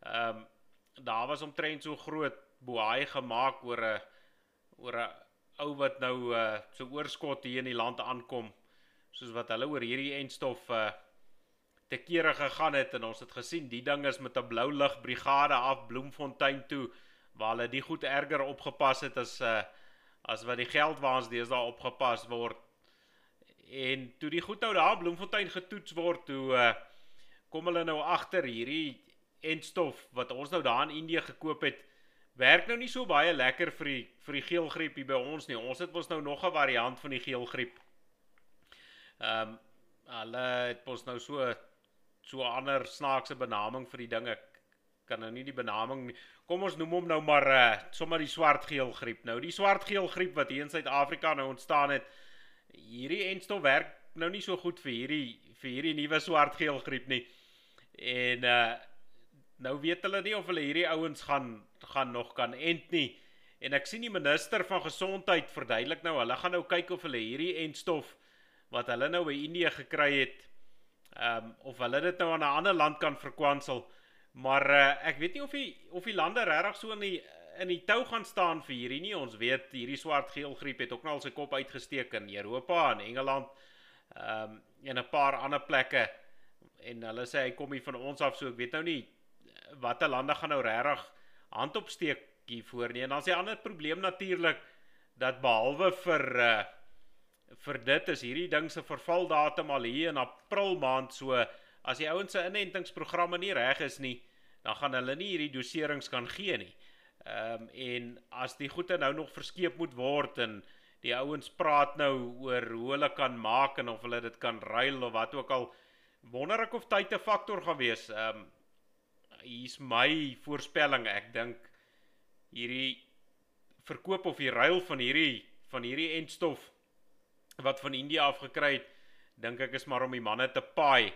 Ehm um, daar was omtrent so groot boei gemaak oor 'n oor 'n ou wat nou uh so oorskot hier in die land aankom soos wat hulle oor hierdie enstof uh te kere gegaan het en ons het gesien die ding is met 'n blou lig brigade af Bloemfontein toe waar hulle die goed erger opgepas het as uh as wat die geld waans deesdae opgepas word. En toe die goed nou daar in Bloemfontein getoets word, toe uh kom hulle nou agter hierdie entstof wat ons nou daar in Indië gekoop het, werk nou nie so baie lekker vir die vir die geelgriep hier by ons nie. Ons het mos nou nog 'n variant van die geelgriep. Ehm um, hulle het mos nou so so 'n ander snaakse benaming vir die ding. Ek kan nou nie die benaming nie. Kom ons noem hom nou maar uh sommer die swartgeel griep. Nou die swartgeel griep wat hier in Suid-Afrika nou ontstaan het. Hierdie entstof werk nou nie so goed vir hierdie vir hierdie nuwe swartgeel griep nie. En uh nou weet hulle nie of hulle hierdie ouens gaan gaan nog kan ent nie. En ek sien die minister van gesondheid verduidelik nou, hulle gaan nou kyk of hulle hierdie entstof wat hulle nou by Indië gekry het, ehm um, of hulle dit nou aan 'n ander land kan verkwansel. Maar uh, ek weet nie of die of die lande regtig so in die in die tou gaan staan vir hierdie nie. Ons weet hierdie swart-geel griep het ook nou al sy kop uitgesteek in Europa en Engeland. Ehm um, en 'n paar ander plekke. En hulle sê hy kom hier van ons af, so ek weet nou nie watter lande gaan nou regtig hand opsteek hiervoor nie. En dan is die ander probleem natuurlik dat behalwe vir uh vir dit is hierdie ding se vervaldatum al hier in April maand so as die ouens se inentingsprogramme nie reg is nie, dan gaan hulle nie hierdie doserings kan gee nie. Ehm um, en as die goede nou nog verskeep moet word en die ouens praat nou oor hoe hulle kan maak en of hulle dit kan ruil of wat ook al wonder ek of tyd 'n faktor gaan wees. Ehm um, hier's my voorspelling. Ek dink hierdie verkoop of die ruil van hierdie van hierdie entstof wat van Indië af gekry het, dink ek is maar om die manne te paai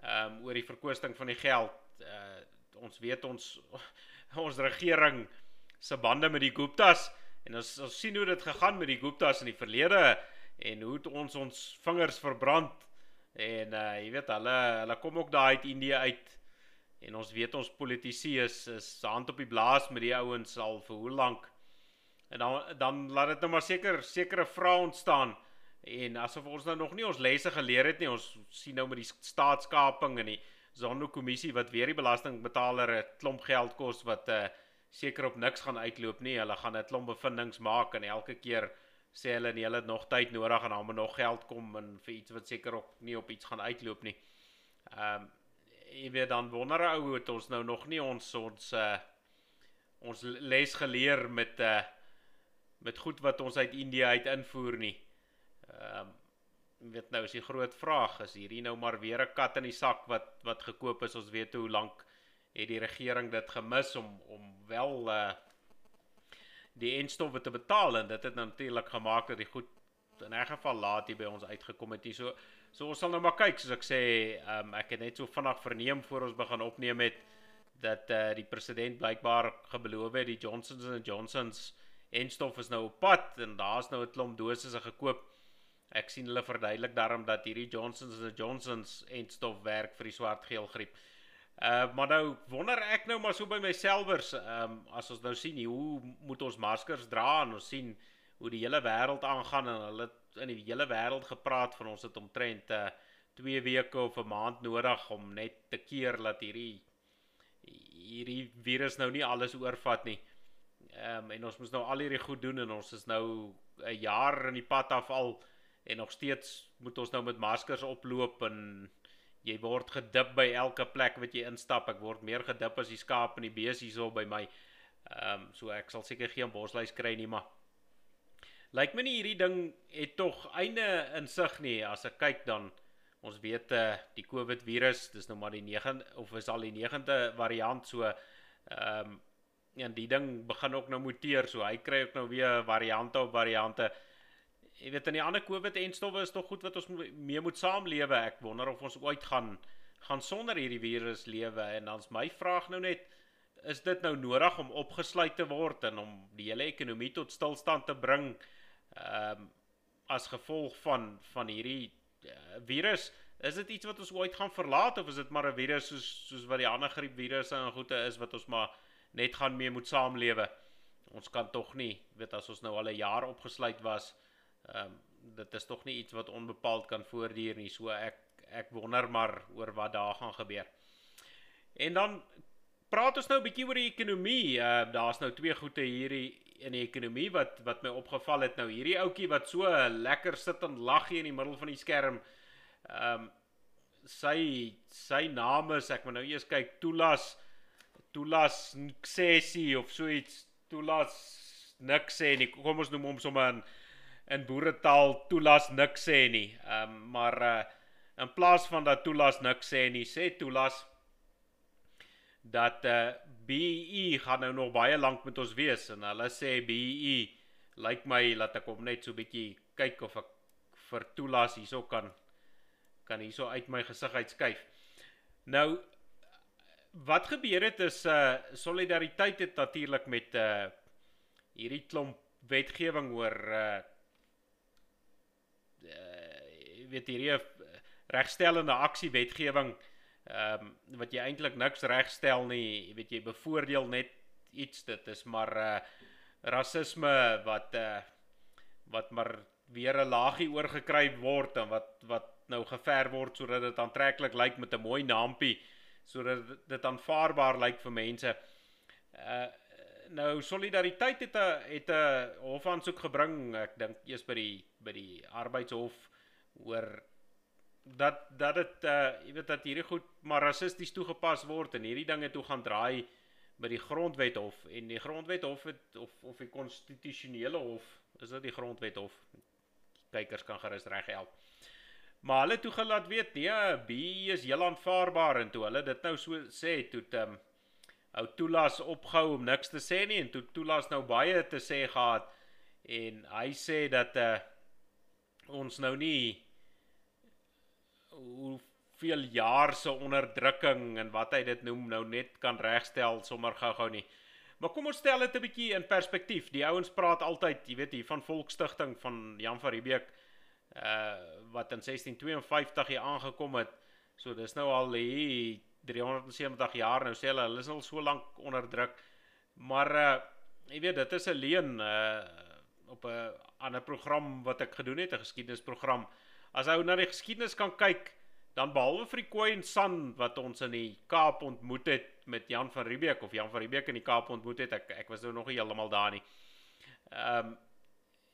ehm um, oor die verkoosting van die geld. Uh ons weet ons <laughs> ons regering se bande met die Guptas en ons, ons sien hoe dit gegaan met die Guptas in die verlede en hoe ons ons vingers verbrand en uh jy weet hulle hulle kom ook daai uit Indië uit En ons weet ons politici is is hand op die blaas met die ouens al vir hoe lank. En dan dan laat dit nou maar seker sekere vrae ontstaan en asof ons nou nog nie ons lesse geleer het nie. Ons sien nou met die staatskaping en die Zondo-kommissie wat weer die belastingbetaler 'n klomp geld kos wat uh seker op niks gaan uitloop nie. Hulle gaan 'n klomp bevindinge maak en elke keer sê hulle nee, hulle het nog tyd nodig en dan moet nog geld kom en vir iets wat seker ook nie op iets gaan uitloop nie. Ehm um, jy weet dan wonder ou het ons nou nog nie ons ons uh ons les geleer met uh met goed wat ons uit Indië uit invoer nie. Ehm um, weet nou is die groot vraag is hierdie nou maar weer 'n kat in die sak wat wat gekoop is. Ons weet hoe lank het die regering dit gemis om om wel uh die enstowwe te betaal en dit het natuurlik gemaak dat die goed in 'n geval laat hier by ons uitgekom het. Hier so So ons sal nou maar kyk soos ek sê, um, ek het net so vinnig verneem voor ons begin opneem het dat uh, die president blykbaar gebeloof het die Johnsons and Johnsons enstof is nou op pad en daar's nou 'n klomp dosisse gekoop. Ek sien hulle verduidelik daarom dat hierdie Johnsons and Johnsons enstof werk vir die swart-geel griep. Uh maar nou wonder ek nou maar so by myselfers, ehm um, as ons nou sien hoe moet ons maskers dra en ons sien hoe die hele wêreld aangaan en hulle in die hele wêreld gepraat van ons het omtrent uh, 2 weke of 'n maand nodig om net te keer dat hierdie hierdie virus nou nie alles oorvat nie. Ehm um, en ons moet nou al hierdie goed doen en ons is nou 'n jaar in die pad af al en nog steeds moet ons nou met maskers oploop en jy word gedip by elke plek wat jy instap. Ek word meer gedip as die skaap en die bees hierso by my. Ehm um, so ek sal seker geen bosluis kry nie, maar Lyk my nie hierdie ding het tog einde in sig nie as ek kyk dan ons weet uh, die COVID virus dis nou maar die 9 of is al die 9de variant so ehm um, en die ding begin ook nou muteer so hy kry ook nou weer variante op variante. Jy weet in die ander COVID enstowwe is tog goed wat ons mee moet saamlewe. Ek wonder of ons ooit gaan gaan sonder hierdie virus lewe en dan's my vraag nou net is dit nou nodig om opgesluit te word en om die hele ekonomie tot stilstand te bring? Ehm um, as gevolg van van hierdie uh, virus is dit iets wat ons ooit gaan verlaat of is dit maar 'n virus soos soos wat die ander griepvirusse en goeie is wat ons maar net gaan mee moet saamlewe? Ons kan tog nie weet as ons nou al 'n jaar opgesluit was ehm um, dit is tog nie iets wat onbepaald kan voortduur nie. So ek ek wonder maar oor wat daar gaan gebeur. En dan praat ons nou 'n bietjie oor die ekonomie. Uh, daar's nou twee goeie hierdie in die ekonomie wat wat my opgeval het nou hierdie ouetjie wat so lekker sit en lag hier in die middel van die skerm. Ehm um, sy sy naam is ek moet nou eers kyk Tulas Tulas Nksesi of so iets Tulas niks sê nie. Kom ons noem hom sommer in in boeretaal Tulas niks sê nie. Ehm um, maar uh, in plaas van dat Tulas niks sê nie, sê Tulas dat uh, eh, BE gaan nou nog baie lank met ons wees en hulle sê BE lyk like my laat ek hom net so bietjie kyk of ek vir Tulas hierso kan kan hierso uit my gesig uitskuif. Nou wat gebeur het is uh solidariteit het natuurlik met uh hierdie klomp wetgewing oor uh uh weet hierdie regstellende aksie wetgewing ehm um, wat jy eintlik niks regstel nie, jy weet jy bevoordeel net iets dit is maar uh rasisme wat uh wat maar weer 'n laagie oorgekry word en wat wat nou gever word sodat dit aantreklik lyk met 'n mooi naampie sodat dit aanvaarbaar lyk vir mense. Uh nou solidariteit het 'n het 'n hofaansoek gebring, ek dink eers by die by die arbeidshof oor dat dat dit uh jy weet dat hierdie goed maar rassisties toegepas word en hierdie dinge toe gaan draai by die grondwet hof en die grondwet hof het of of die konstitusionele hof is dit die grondwet hof kykers kan gerus reg help maar hulle toe gelaat weet nee B is heel aanvaarbaar. En toe hulle dit nou so sê toe ehm um, ou toelaas opgehou om niks te sê nie. En toe toelaas nou baie te sê gehad. En hy sê dat uh ons nou nie hoeveel jaar se onderdrukking en wat hy dit noem nou net kan regstel sommer gou-gou nie. Maar kom ons stel dit 'n bietjie in perspektief. Die ouens praat altyd, jy weet hier van Volksstigting van Jan van Riebeeck uh wat in 1652 hier aangekom het. So dis nou al hier 370 jaar nou sê hulle hulle is al so lank onderdruk. Maar uh jy weet dit is 'n leen uh op 'n ander program wat ek gedoen het, 'n geskiedenisprogram as ou na die geskiedenis kan kyk, dan behalwe vir die Kooi en San wat ons in die Kaap ontmoet het met Jan van Riebeeck of Jan van Riebeeck in die Kaap ontmoet het, ek ek was nou nog nie heeltemal daar nie. Ehm um,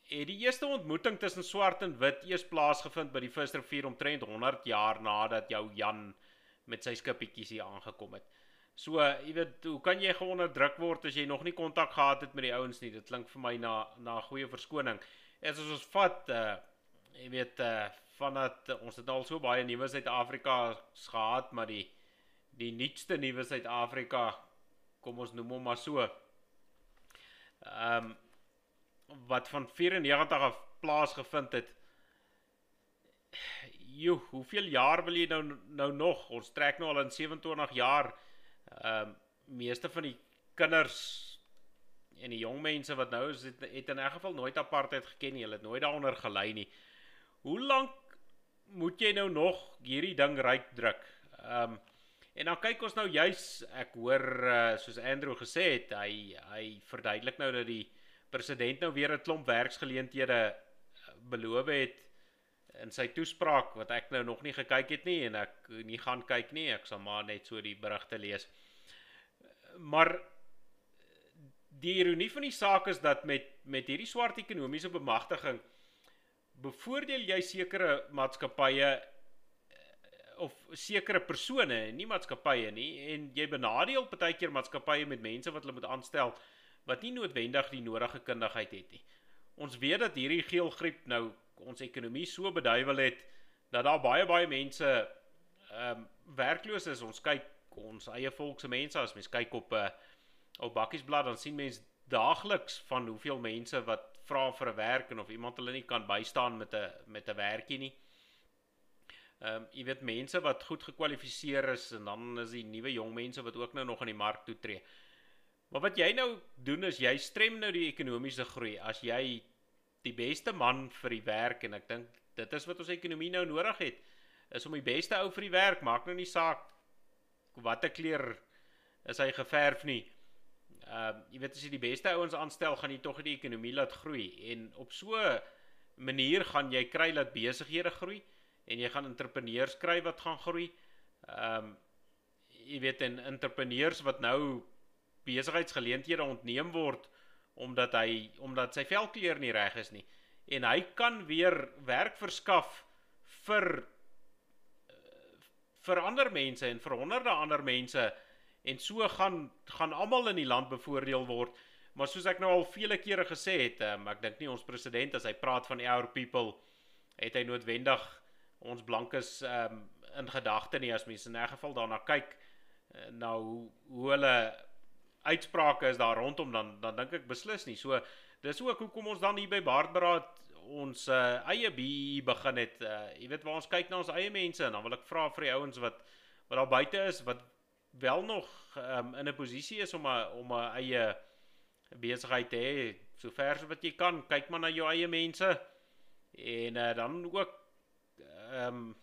het die eerste ontmoeting tussen swart en wit eers plaasgevind by die Visrivier omtrent 100 jaar nadat jou Jan met sy skippietjies hier aangekom het. So, jy weet, hoe kan jy geonderdruk word as jy nog nie kontak gehad het met die ouens nie? Dit klink vir my na na 'n goeie verskoning. As ons vat uh jy weet uh vandat uh, ons het al so baie nuwe Suid-Afrika gehad, maar die die nuutste nuwe Suid-Afrika kom ons noem hom maar so. Ehm um, wat van 94 af plaasgevind het. Jo, hoeveel jaar wil jy nou nou nog? Ons trek nou al in 27 jaar. Ehm um, meeste van die kinders en die jong mense wat nou is het, het in 'n geval nooit apartheid geken nie. Hulle het nooit daaronder gelei nie. Hoe lank moet jy nou nog hierdie ding ryk druk. Ehm um, en dan kyk ons nou juis ek hoor uh, soos Andrew gesê het, hy hy verduidelik nou dat die president nou weer 'n klomp werksgeleenthede eh, beloof het in sy toespraak wat ek nou nog nie gekyk het nie en ek nie gaan kyk nie, ek sal maar net so die berigte lees. Maar die ironie van die saak is dat met met hierdie swart ekonomiese bemagtiging bevoordeel jy sekere maatskappye eh, of sekere persone, nie maatskappye nie en jy benadeel partykeer maatskappye met mense wat hulle moet aanstel wat nie noodwendig die nodige kundigheid het nie. Ons weet dat hierdie geelgriep nou ons ekonomie so beduiwel het dat daar baie baie mense ehm um, werkloos is. Ons kyk ons eie volkse mense as mens kyk op 'n uh, op bakkiesblad dan sien mens daagliks van hoeveel mense wat vra vir 'n werk en of iemand hulle nie kan bystaan met 'n met 'n werkie nie. Ehm um, jy weet mense wat goed gekwalifiseer is en dan is die nuwe jong mense wat ook nou nog in die mark toe tree. Maar wat jy nou doen is jy strem nou die ekonomiese groei as jy die beste man vir die werk en ek dink dit is wat ons ekonomie nou nodig het is om die beste ou vir die werk maak nou nie saak watter kleur is hy geverf nie Ehm uh, jy weet as jy die beste ouens aanstel, gaan jy tog die ekonomie laat groei en op so 'n manier gaan jy kry dat besighede groei en jy gaan entrepreneurs kry wat gaan groei. Ehm um, jy weet en entrepreneurs wat nou besigheidsgeleenthede ontneem word omdat hy omdat sy velkleur nie reg is nie en hy kan weer werk verskaf vir vir ander mense en vir honderde ander mense en so gaan gaan almal in die land bevoordeel word. Maar soos ek nou al vele kere gesê het, um, ek dink nie ons president as hy praat van our people het hy noodwendig ons blankes um, in gedagte nie as mense in 'n geval daarna kyk uh, nou hoe, hoe hulle uitsprake is daar rondom dan dan dink ek beslis nie. So dis ook hoekom ons dan hier by Baardberaad ons uh, eie BE begin het. Uh, jy weet waar ons kyk na ons eie mense en dan wil ek vra vir die ouens wat wat daar buite is wat wel nog um, in 'n posisie is om 'n om 'n eie besigheid te hê, so wat jy kan, kyk maar na jou eie mense en uh, dan ook ehm um,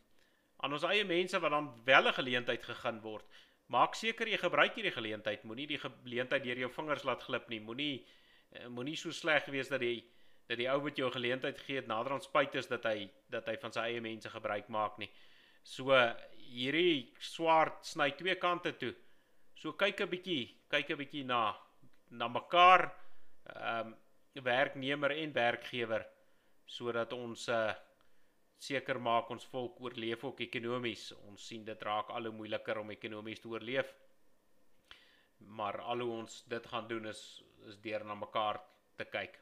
aan ons eie mense wat dan wel 'n geleentheid gegee word. Maak seker jy gebruik hierdie geleentheid. Moenie die geleentheid deur jou vingers laat glip nie. Moenie uh, moenie so sleg wees dat die dat die ou wat jou geleentheid gee het nader aan spyt is dat hy dat hy van sy eie mense gebruik maak nie. So hierdie swart sny twee kante toe. So kyk 'n bietjie, kyk 'n bietjie na na mekaar ehm um, werknemer en werkgewer sodat ons uh seker maak ons volk oorleef ook ekonomies. Ons sien dit raak al hoe moeiliker om ekonomies te oorleef. Maar al hoe ons dit gaan doen is is deur na mekaar te kyk.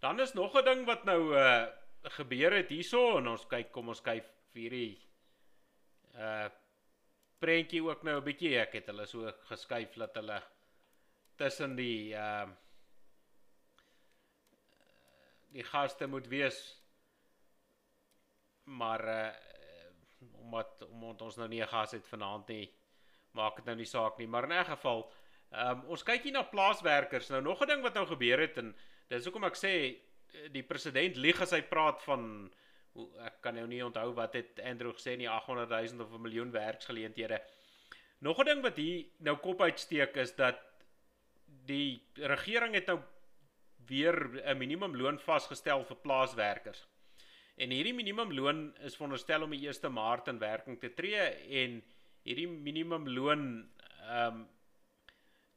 Dan is nog 'n ding wat nou uh gebeur het hierso en ons kyk kom ons kyk vir hierdie uh prentjie ook nou 'n bietjie ek het hulle so geskuif dat hulle tussen die uh die gaste moet wees. Maar uh omdat omdat ons nou nie 'n gas het vanaand nie maak dit nou nie saak nie. Maar in 'n geval um ons kyk hier na plaaswerkers. Nou nog 'n ding wat nou gebeur het en dis hoekom ek sê die president lieg as hy praat van ek kan nou nie onthou wat het Andrew gesê nie 800 000 of 'n miljoen werksgeleenthede. Nog 'n ding wat hier nou kop uitsteek is dat die regering het nou weer 'n minimumloon vasgestel vir plaaswerkers. En hierdie minimumloon is veronderstel om die 1 Maart in werking te tree en hierdie minimumloon ehm um,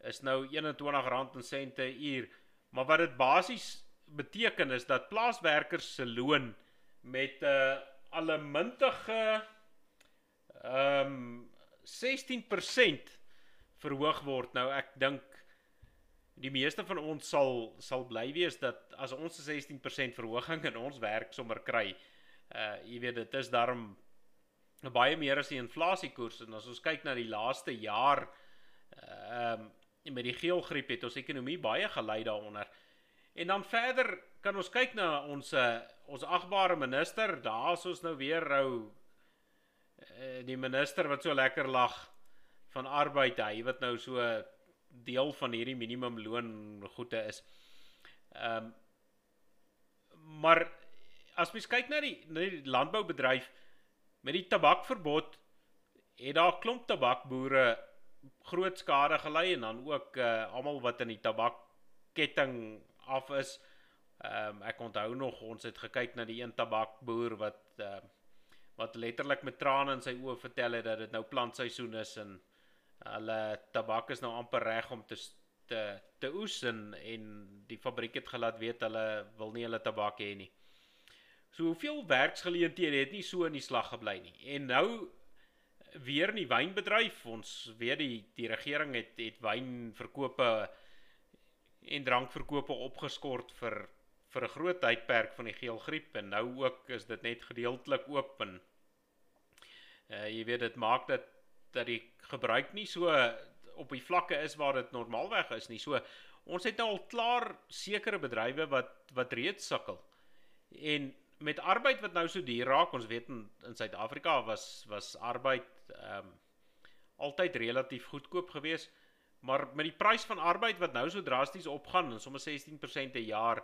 is nou R21 en sente uur. Maar wat dit basies beteken is dat plaaswerkers se loon met 'n uh, allemintige ehm um, 16% verhoog word. Nou ek dink die meeste van ons sal sal bly wees dat as ons 'n 16% verhoging in ons werk sommer kry, uh jy weet dit is daarom baie meer as die inflasiekoers en as ons kyk na die laaste jaar ehm um, met die geelgriep het ons ekonomie baie gelei daaronder. En dan verder kan ons kyk na ons uh, ons agbare minister, daar's ons nou weer rou uh, die minister wat so lekker lag van arbeid, hy wat nou so deel van hierdie minimumloon goede is. Ehm um, maar as mens kyk na die na die landboubedryf met die tabakverbod het daar klomp tabakboere groot skade gelei en dan ook uh, almal wat in die tabakketting af is. Ehm um, ek onthou nog ons het gekyk na die een tabakboer wat ehm uh, wat letterlik met trane in sy oë vertel het dat dit nou plantseisoen is en hulle tabak is nou amper reg om te te te oes en en die fabriek het gelaat weet hulle wil nie hulle tabak hê nie. So hoeveel werksgeleenthede het nie so in die slag gebly nie. En nou weer in die wynbedryf, ons weet die die regering het het wynverkope en drankverkope opgeskort vir vir 'n groot tydperk van die geelgriep en nou ook is dit net gedeeltelik oop en uh, jy weet dit maak dat dat die gebruik nie so op die vlakke is waar dit normaalweg is nie. So ons het nou al klaar sekere bedrywe wat wat reeds sukkel. En met arbeid wat nou so duur raak, ons weet in in Suid-Afrika was was arbeid ehm um, altyd relatief goedkoop geweest Maar met die prys van arbeid wat nou so drasties opgaan, sommer 16% per jaar,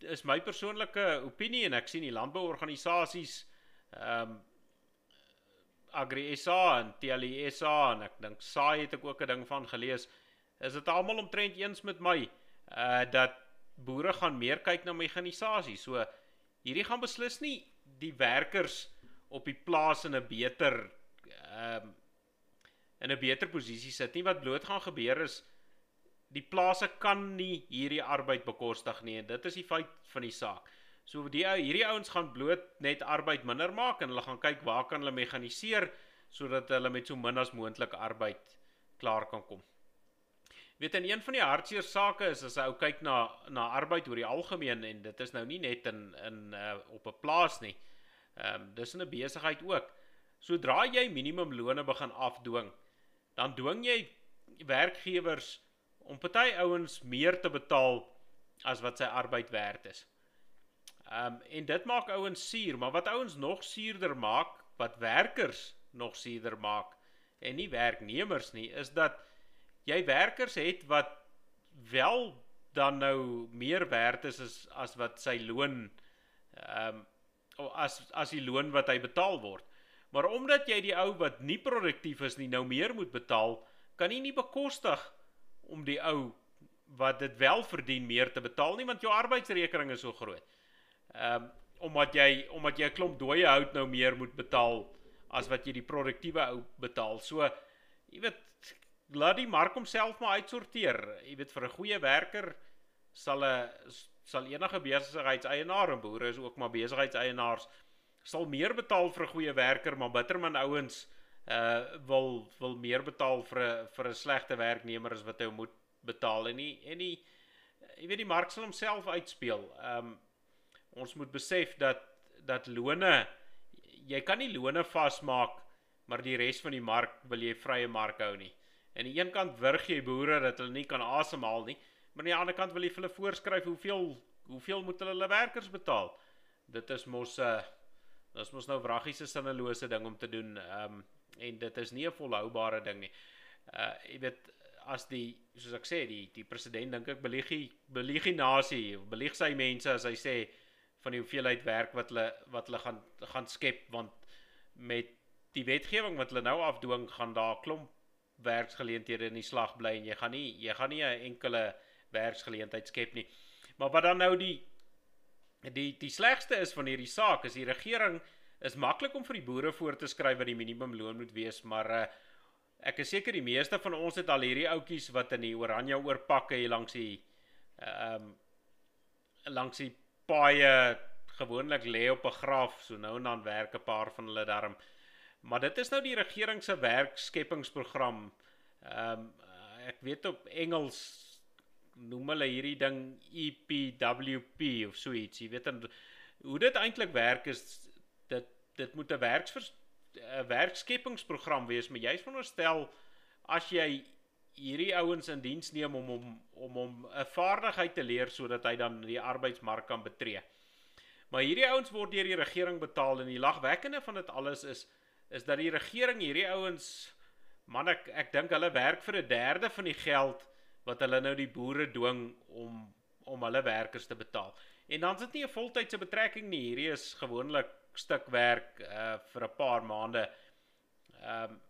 is my persoonlike opinie en ek sien die landbouorganisasies ehm um, Agri SA en TLI SA en ek dink SAI het ek ook 'n ding van gelees. Is dit almal omtrent eens met my uh dat boere gaan meer kyk na mekanisasie. So hierdie gaan beslis nie die werkers op die plaas in 'n beter ehm um, in 'n beter posisie sit nie wat bloot gaan gebeur is die plase kan nie hierdie arbeid bekostig nie en dit is die feit van die saak. So die hierdie ouens gaan bloot net arbeid minder maak en hulle gaan kyk waar kan hulle mekaniseer sodat hulle met so min as moontlik arbeid klaar kan kom. Weet in een van die hartseer sake is as 'n ou kyk na na arbeid oor die algemeen en dit is nou nie net in in uh, op 'n plaas nie. Ehm um, dis in 'n besigheid ook. Sodra jy minimumlone begin afdwing, dan dwing jy werkgewers om party ouens meer te betaal as wat sy arbeid werd is. Ehm um, en dit maak ouens suur, maar wat ouens nog suurder maak, wat werkers nog suurder maak en nie werknemers nie, is dat jy werkers het wat wel dan nou meer werd is as as wat sy loon ehm um, as as die loon wat hy betaal word. Maar omdat jy die ou wat nie produktief is nie nou meer moet betaal, kan jy nie bekostig om die ou wat dit wel verdien meer te betaal nie want jou arbeidsrekening is so groot. Ehm um, omdat jy omdat jy 'n klomp dooie hout nou meer moet betaal as wat jy die produktiewe ou betaal. So jy weet laat die mark homself maar uitsorteer. Jy weet vir 'n goeie werker sal 'n sal enige besigheidseienaar en boere is ook maar besigheidseienaars sal meer betaal vir 'n goeie werker, maar bitterman ouens uh wil wil meer betaal vir 'n vir 'n slegte werknemer as wat hy moet betaal en nie en nie jy weet die mark sal homself uitspeel. Um ons moet besef dat dat lone jy kan nie lone vasmaak maar die res van die mark wil jy vrye mark hou nie. En aan die een kant wurg jy boere dat hulle nie kan asemhaal nie, maar aan die ander kant wil jy vir hulle voorskryf hoeveel hoeveel moet hulle hulle werkers betaal. Dit is mos 'n uh, dit is mos nou wraggiese sinnelose ding om te doen. Ehm um, en dit is nie 'n volhoubare ding nie. Uh jy weet as die soos ek sê die die president dink ek belieg die belieg die nasie, belieg sy mense as hy sê van die hoeveelheid werk wat hulle wat hulle gaan gaan skep want met die wetgewing wat hulle nou afdwing gaan daar klomp werksgeleenthede in die slag bly en jy gaan nie jy gaan nie 'n enkele werksgeleentheid skep nie. Maar wat dan nou die die die slegste is van hierdie saak is die regering is maklik om vir die boere voor te skryf wat die minimumloon moet wees, maar uh, ek is seker die meeste van ons het al hierdie ouetjies wat in die oranje oorpakke hier langs die ehm um, langs die paaie gewoonlik lê op 'n graf, so nou en dan werk 'n paar van hulle daarom. Maar dit is nou die regering se werkskepingsprogram. Ehm um, ek weet op Engels noem hulle hierdie ding EPWP of so iets. Jy weet dan hoe dit eintlik werk is dit dit moet 'n werks 'n werkskepingsprogram wees, maar jy's veronderstel as jy hierdie ouens in diens neem om om om hom 'n vaardigheid te leer sodat hy dan die arbeidsmark kan betree. Maar hierdie ouens word deur die regering betaal en die lagwekkende van dit alles is is dat die regering hierdie ouens man ek ek dink hulle werk vir 'n derde van die geld wat hulle nou die boere dwing om om hulle werkers te betaal. En dan is dit nie 'n voltydse betrekking nie. Hierdie is gewoonlik stuk werk uh vir 'n paar maande. Ehm um,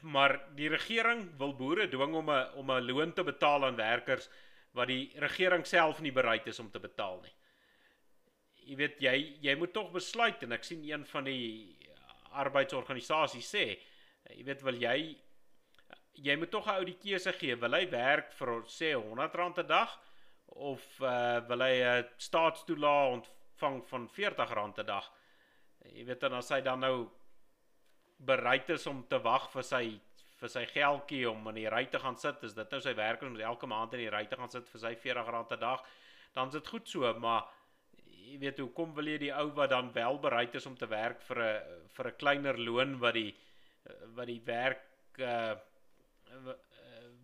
maar die regering wil boere dwing om 'n om 'n loon te betaal aan werkers wat die regering self nie bereid is om te betaal nie. Jy weet jy jy moet tog besluit en ek sien een van die arbeidsorganisasie sê, jy weet wil jy jy moet tog 'n ou die keuse gee, wil hy werk vir sê R100 'n dag of uh, wil hy 'n uh, staatstoelaag ontvang van R40 'n dag? Jy weet dan as hy dan nou bereid is om te wag vir sy vir sy geldjie om in die ry te gaan sit, is dit nou sy werkers moet elke maand in die ry te gaan sit vir sy R40 'n dag, dan is dit goed so, maar jy weet hoe kom wil jy die ou wat dan wel bereid is om te werk vir 'n vir 'n kleiner loon wat die wat die werk uh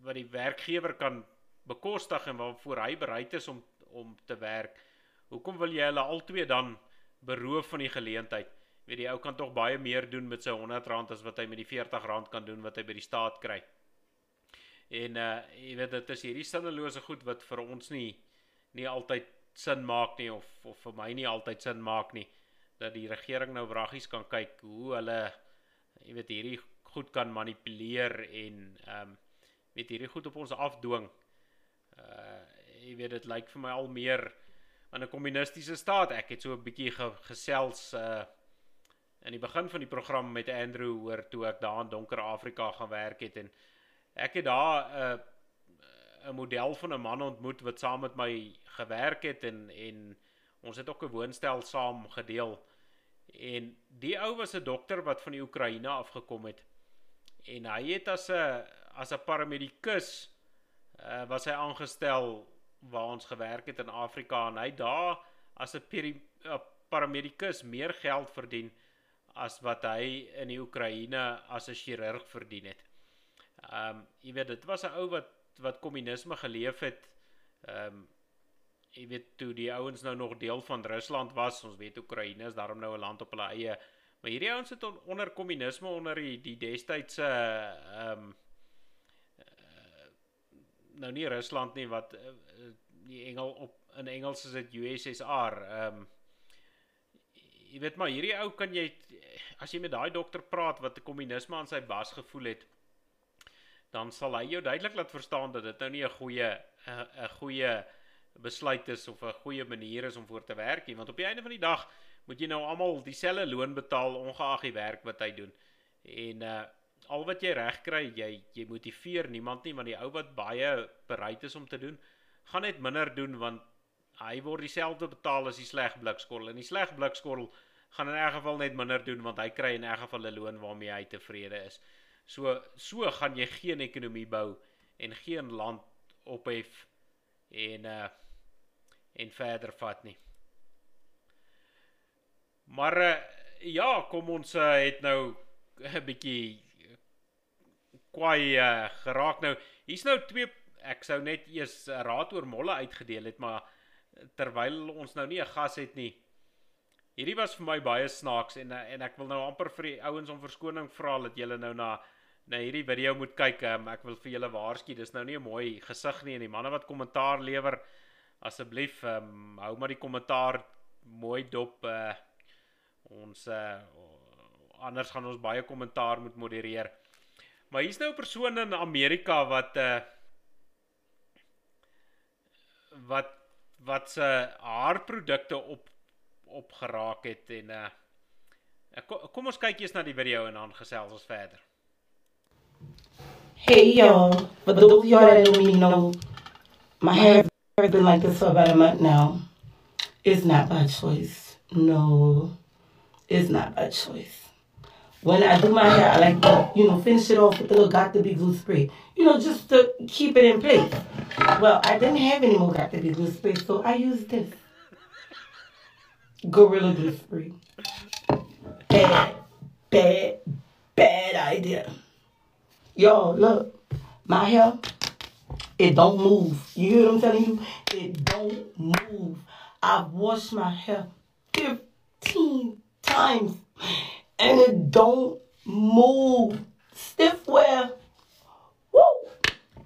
wat die werkgewer kan bekostig en waarvoor hy bereid is om om te werk. Hoekom wil jy hulle albei dan beroof van die geleentheid? Weet die ou kan tog baie meer doen met sy R100 as wat hy met die R40 kan doen wat hy by die staat kry. En uh jy weet dit is hierdie sinnelose goed wat vir ons nie nie altyd sin maak nie of of vir my nie altyd sin maak nie dat die regering nou wraggies kan kyk hoe hulle jy weet hierdie goed kan manipuleer en ehm um, weet hierdie goed op ons afdwing. Uh jy weet dit lyk vir my al meer aan 'n kommunistiese staat. Ek het so 'n bietjie ge, gesels uh in die begin van die program met Andrew oor toe ek daar in donker Afrika gaan werk het en ek het daar 'n uh, 'n model van 'n man ontmoet wat saam met my gewerk het en en ons het ook 'n woonstel saam gedeel. En die ou was 'n dokter wat van die Oekraïne afgekom het. En hy het as 'n as 'n paramedikus uh, was hy aangestel waar ons gewerk het in Afrika en hy daar as 'n paramedikus meer geld verdien as wat hy in die Oekraïne as 'n chirurg verdien het. Ehm um, jy weet dit was 'n ou wat wat kommunisme geleef het. Ehm um, jy weet toe die ouens nou nog deel van Rusland was, ons weet Oekraïne is daarom nou 'n land op hulle eie. Maar hierdie ouens het on, onder kommunisme onder die die destydse ehm um, nou nie Rusland nie wat uh, die Engel op in Engels is dit USSR. Ehm um, jy weet maar hierdie ou kan jy as jy met daai dokter praat wat kommunisme aan sy bas gevoel het dan sal hy jou duidelik laat verstaan dat dit nou nie 'n goeie 'n goeie besluit is of 'n goeie manier is om voor te werk nie want op die einde van die dag moet jy nou almal dieselfde loon betaal ongeag die werk wat hy doen. En uh al wat jy reg kry, jy jy motiveer niemand nie want die ou wat baie bereid is om te doen, gaan net minder doen want hy word dieselfde betaal as die sleg blikskorrel en die sleg blikskorrel gaan in elk geval net minder doen want hy kry in elk geval 'n loon waarmee hy tevrede is. So so gaan jy geen ekonomie bou en geen land ophef en uh en verder vat nie. Maar uh, ja, kom ons uh, het nou 'n bietjie kwai uh, geraak nou. Hier's nou twee ek sou net eers 'n raad oor molle uitgedeel het, maar terwyl ons nou nie 'n gas het nie. Hierdie was vir my baie snaaks en en ek wil nou amper vir die ouens om verskoning vra dat julle nou na na hierdie video moet kyk. Um, ek wil vir julle waarsku, dis nou nie 'n mooi gesig nie en die manne wat kommentaar lewer asseblief um, hou maar die kommentaar mooi dop uh, ons uh, anders gaan ons baie kommentaar moet modereer. Maar hier's nou 'n persoon in Amerika wat uh, wat wat se haarprodukte op op geraak het en uh kom ons kyk eers na die video en dan gesels ons verder. Hey y'all, for those of y'all that know me know my hair has been like this for about a month now. It's not by choice. No, it's not by choice. When I do my hair, I like to, you know, finish it off with a little Got to Be glue spray. You know, just to keep it in place. Well, I didn't have any more Got to Be glue spray, so I used this. Gorilla Glue spray. Bad, bad, bad idea. Yo, look, my hair, it don't move. You hear what I'm telling you? It don't move. I've washed my hair 15 times and it don't move. Stiff wear. Woo!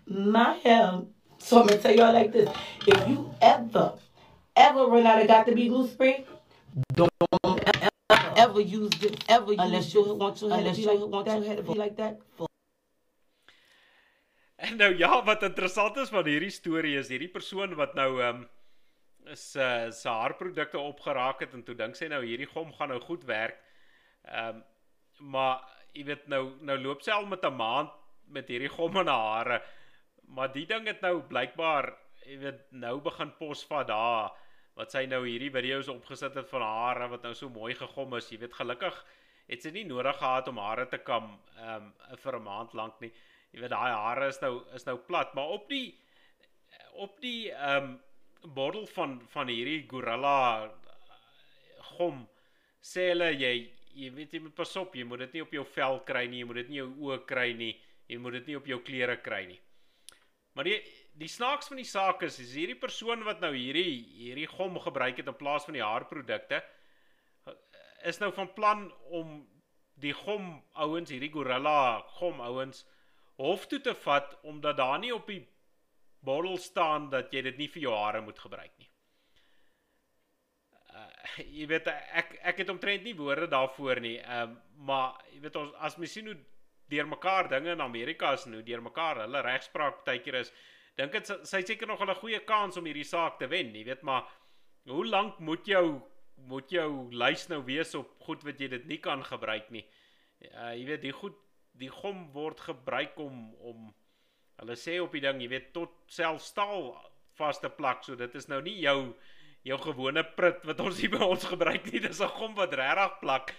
My hair. So I'm gonna tell y'all like this. If you ever, ever run out of got to be glue spray, don't ever, ever use this ever unless you want your hair to be like, want your hair to be like that. En nou ja, wat interessant is van hierdie storie is hierdie persoon wat nou ehm um, is uh, sy haarprodukte opgeraak het en toe dink sy nou hierdie gom gaan nou goed werk. Ehm um, maar jy weet nou nou loop sy al met 'n maand met hierdie gom in haar hare. Maar die ding het nou blykbaar jy weet nou begin posvat daar wat sy nou hierdie video's opgesit het van hare wat nou so mooi gegom is. Jy weet gelukkig het sy nie nodig gehad om hare te kam ehm um, vir 'n maand lank nie jy weet daai hare is nou is nou plat, maar op die op die ehm um, bottel van van hierdie gorilla gom sê hulle jy jy weet jy moet pas op, jy moet dit nie op jou vel kry nie, jy moet dit nie jou oë kry nie, jy moet dit nie op jou klere kry nie. Maar die die snaaks van die saak is is hierdie persoon wat nou hierdie hierdie gom gebruik het in plaas van die haarprodukte is nou van plan om die gom ouens hierdie gorilla gom ouens hof toe te vat omdat daar nie op die bottel staan dat jy dit nie vir jou hare moet gebruik nie. <laughs> Jy weet ek ek het omtrent nie woorde daarvoor nie. Ehm uh, maar jy weet ons as mens sien hoe deurmekaar dinge in Amerika is en hoe deurmekaar hulle regspraak partykeer is, dink dit sy seker nog 'n goeie kans om hierdie saak te wen, jy weet maar hoe lank moet jou moet jou lys nou wees op goed wat jy dit nie kan gebruik nie. Uh, jy weet die goed die gom word gebruik om om hulle sê op die ding, jy weet tot self staal vaste plak, so dit is nou nie jou jou gewone prit wat ons hier by ons gebruik nie, dis 'n gom wat regtig plak.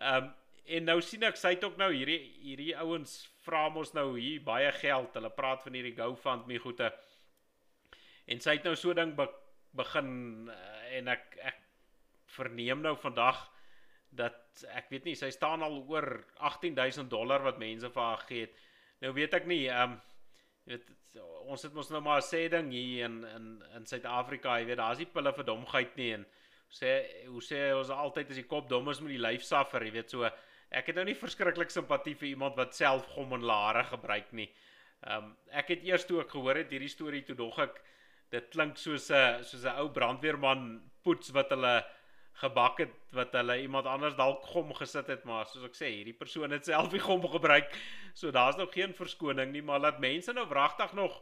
Ehm um, en nou sien ek sy het ook nou hierdie hierdie ouens vra mos nou hier baie geld. Hulle praat van hierdie GoFundMe goede. En sy het nou so ding be, begin uh, en ek ek verneem nou vandag dat ek weet nie sy staan al oor 18000 dollar wat mense vir haar gegee het. Nou weet ek nie, ehm um, weet ons het mos nou maar 'n sê ding hier in in in Suid-Afrika, jy weet, daar's nie pille vir domheid nie en sê hoe sê ons altyd as die kop dom is met die lyf suffer, jy weet so. Ek het nou nie verskriklik simpatie vir iemand wat self gom en lare gebruik nie. Ehm um, ek het eers toe ek gehoor het hierdie storie toe dog ek dit klink soos 'n soos 'n ou brandweerman poets wat hulle gebak het wat hulle iemand anders dalk gom gesit het maar soos ek sê hierdie persoon het self die gom gebruik. So daar's nog geen verskoning nie maar laat mense nou wragtig nog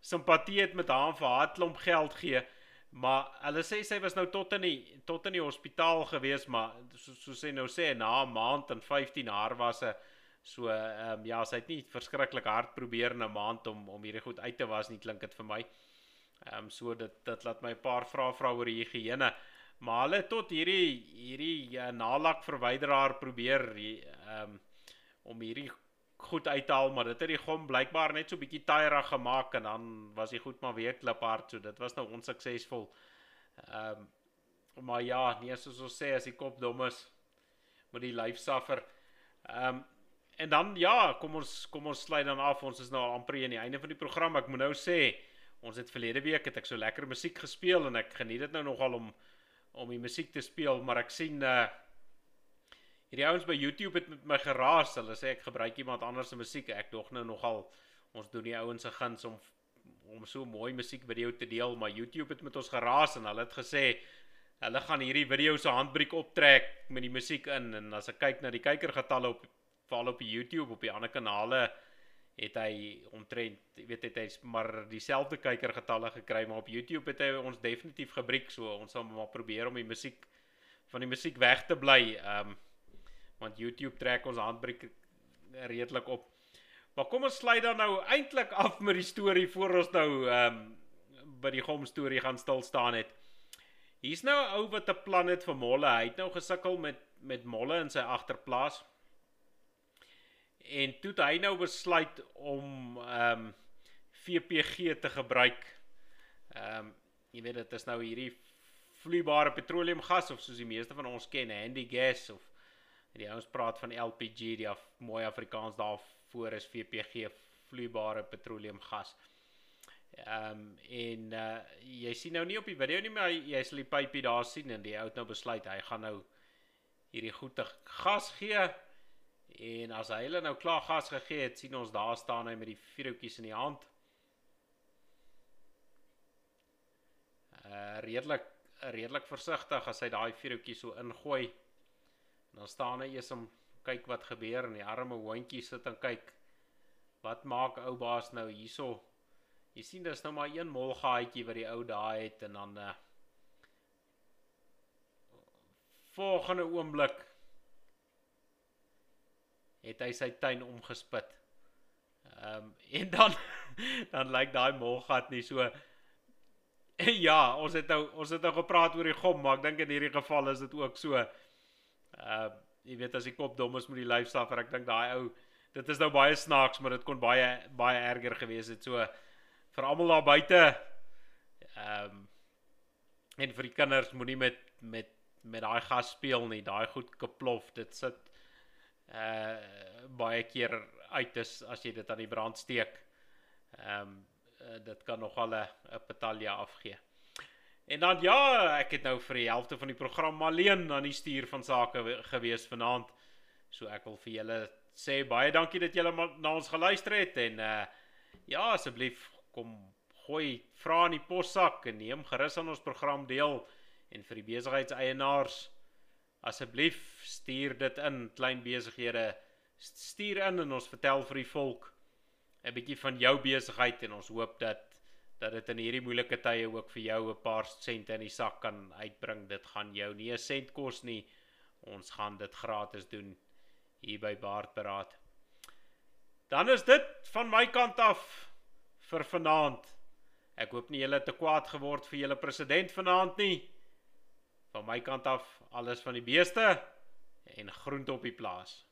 simpatie het met haar vir haar klomp geld gee maar hulle sê sy was nou tot in die tot in die hospitaal gewees maar soos so sy nou sê na 'n maand en 15 haar was sy so ehm um, ja sy het nie verskriklik hard probeer in 'n maand om om hierdie goed uit te was nie klink dit vir my. Ehm um, so dit dit laat my 'n paar vrae vra oor die higiëne Maar hulle tot hierdie hierdie uh, nalak verwyderaar probeer ehm um, om hierdie goed uit te haal, maar dit het die gom blykbaar net so bietjie taaierig gemaak en dan was hy goed maar weer kliphard, so dit was nou onsuksesvol. Ehm um, maar ja, nee soos ons sê as die kop dom is, moet die lyf suffer. Ehm um, en dan ja, kom ons kom ons sluit dan af. Ons is nou amper aan die einde van die program. Ek moet nou sê, ons het verlede week het ek so lekker musiek gespeel en ek geniet dit nou nogal om om die musiek te speel, maar ek sien uh hierdie ouens by YouTube het met my geraas. Hulle sê ek gebruik iemand anders se musiek. Ek dog nou nogal ons doen die ouens se guns om om so mooi musiek video te deel, maar YouTube het met ons geraas en hulle het gesê hulle gaan hierdie video se handbriek optrek met die musiek in en as ek kyk na die kykergetalle op val op YouTube op die ander kanale het hy omtrent weet het hy maar dieselfde kykergetalle gekry maar op YouTube het hy ons definitief gebreek so ons sal maar probeer om die musiek van die musiek weg te bly um want YouTube trek ons handbreek redelik op. Maar kom ons sluit dan nou eintlik af met die storie voor ons nou um by die gom storie gaan stil staan het. Hier's nou 'n ou wat 'n plan het vir molle. Hy het nou gesukkel met met molle in sy agterplaas en toe het hy nou besluit om ehm um, VPG te gebruik. Ehm um, jy weet dit is nou hierdie vloeibare petroleumgas of soos die meeste van ons ken, handy gas of die ouens praat van LPG, die af, mooi Afrikaans daarvoor is VPG, vloeibare petroleumgas. Ehm um, en uh, jy sien nou nie op die video nie, maar jy sal die pypie daar sien en die ou het nou besluit hy gaan nou hierdie goeie gas gee En as hy hulle nou klaar gas gegee het, sien ons daar staan hy met die vierhoutjies in die hand. Uh redelik redelik versigtig as hy daai vierhoutjies so ingooi. En dan staan hy eers om kyk wat gebeur en die arme hondjie sit en kyk. Wat maak ou baas nou hierso? Jy sien dis nou maar een molgaatjie wat die ou daai het en dan uh volgende oomblik het hy sy tuin omgespit. Ehm um, <laughs> en dan dan lyk daai molgat nie so <laughs> Ja, ons het nou ons het nou gepraat oor die gom, maar ek dink in hierdie geval is dit ook so. Ehm uh, jy weet as die kop dom is met die lyf suffer, ek dink daai ou dit is nou baie snaaks, maar dit kon baie baie erger gewees het. So vir almal daar buite ehm um, en vir die kinders moenie met met met daai gas speel nie. Daai goed kaplof. Dit sit uh baie keer uit is as jy dit aan die brand steek. Ehm um, dit kan nogal 'n 'n petalja afgee. En dan ja, ek het nou vir die helfte van die program alleen aan die stuur van sake gewees vanaand. So ek wil vir julle sê baie dankie dat julle na ons geluister het en uh ja, asseblief kom gooi vra in die possak en neem gerus aan ons program deel en vir die besigheidseienaars asseblief stuur dit in klein besighede stuur in en ons vertel vir die volk 'n bietjie van jou besigheid en ons hoop dat dat dit in hierdie moeilike tye ook vir jou 'n paar sente in die sak kan uitbring dit gaan jou nie 'n sent kos nie ons gaan dit gratis doen hier by Baardberaad Dan is dit van my kant af vir vanaand. Ek hoop nie julle te kwaad geword vir julle president vanaand nie. Van my kant af alles van die beeste en groente op die plaas.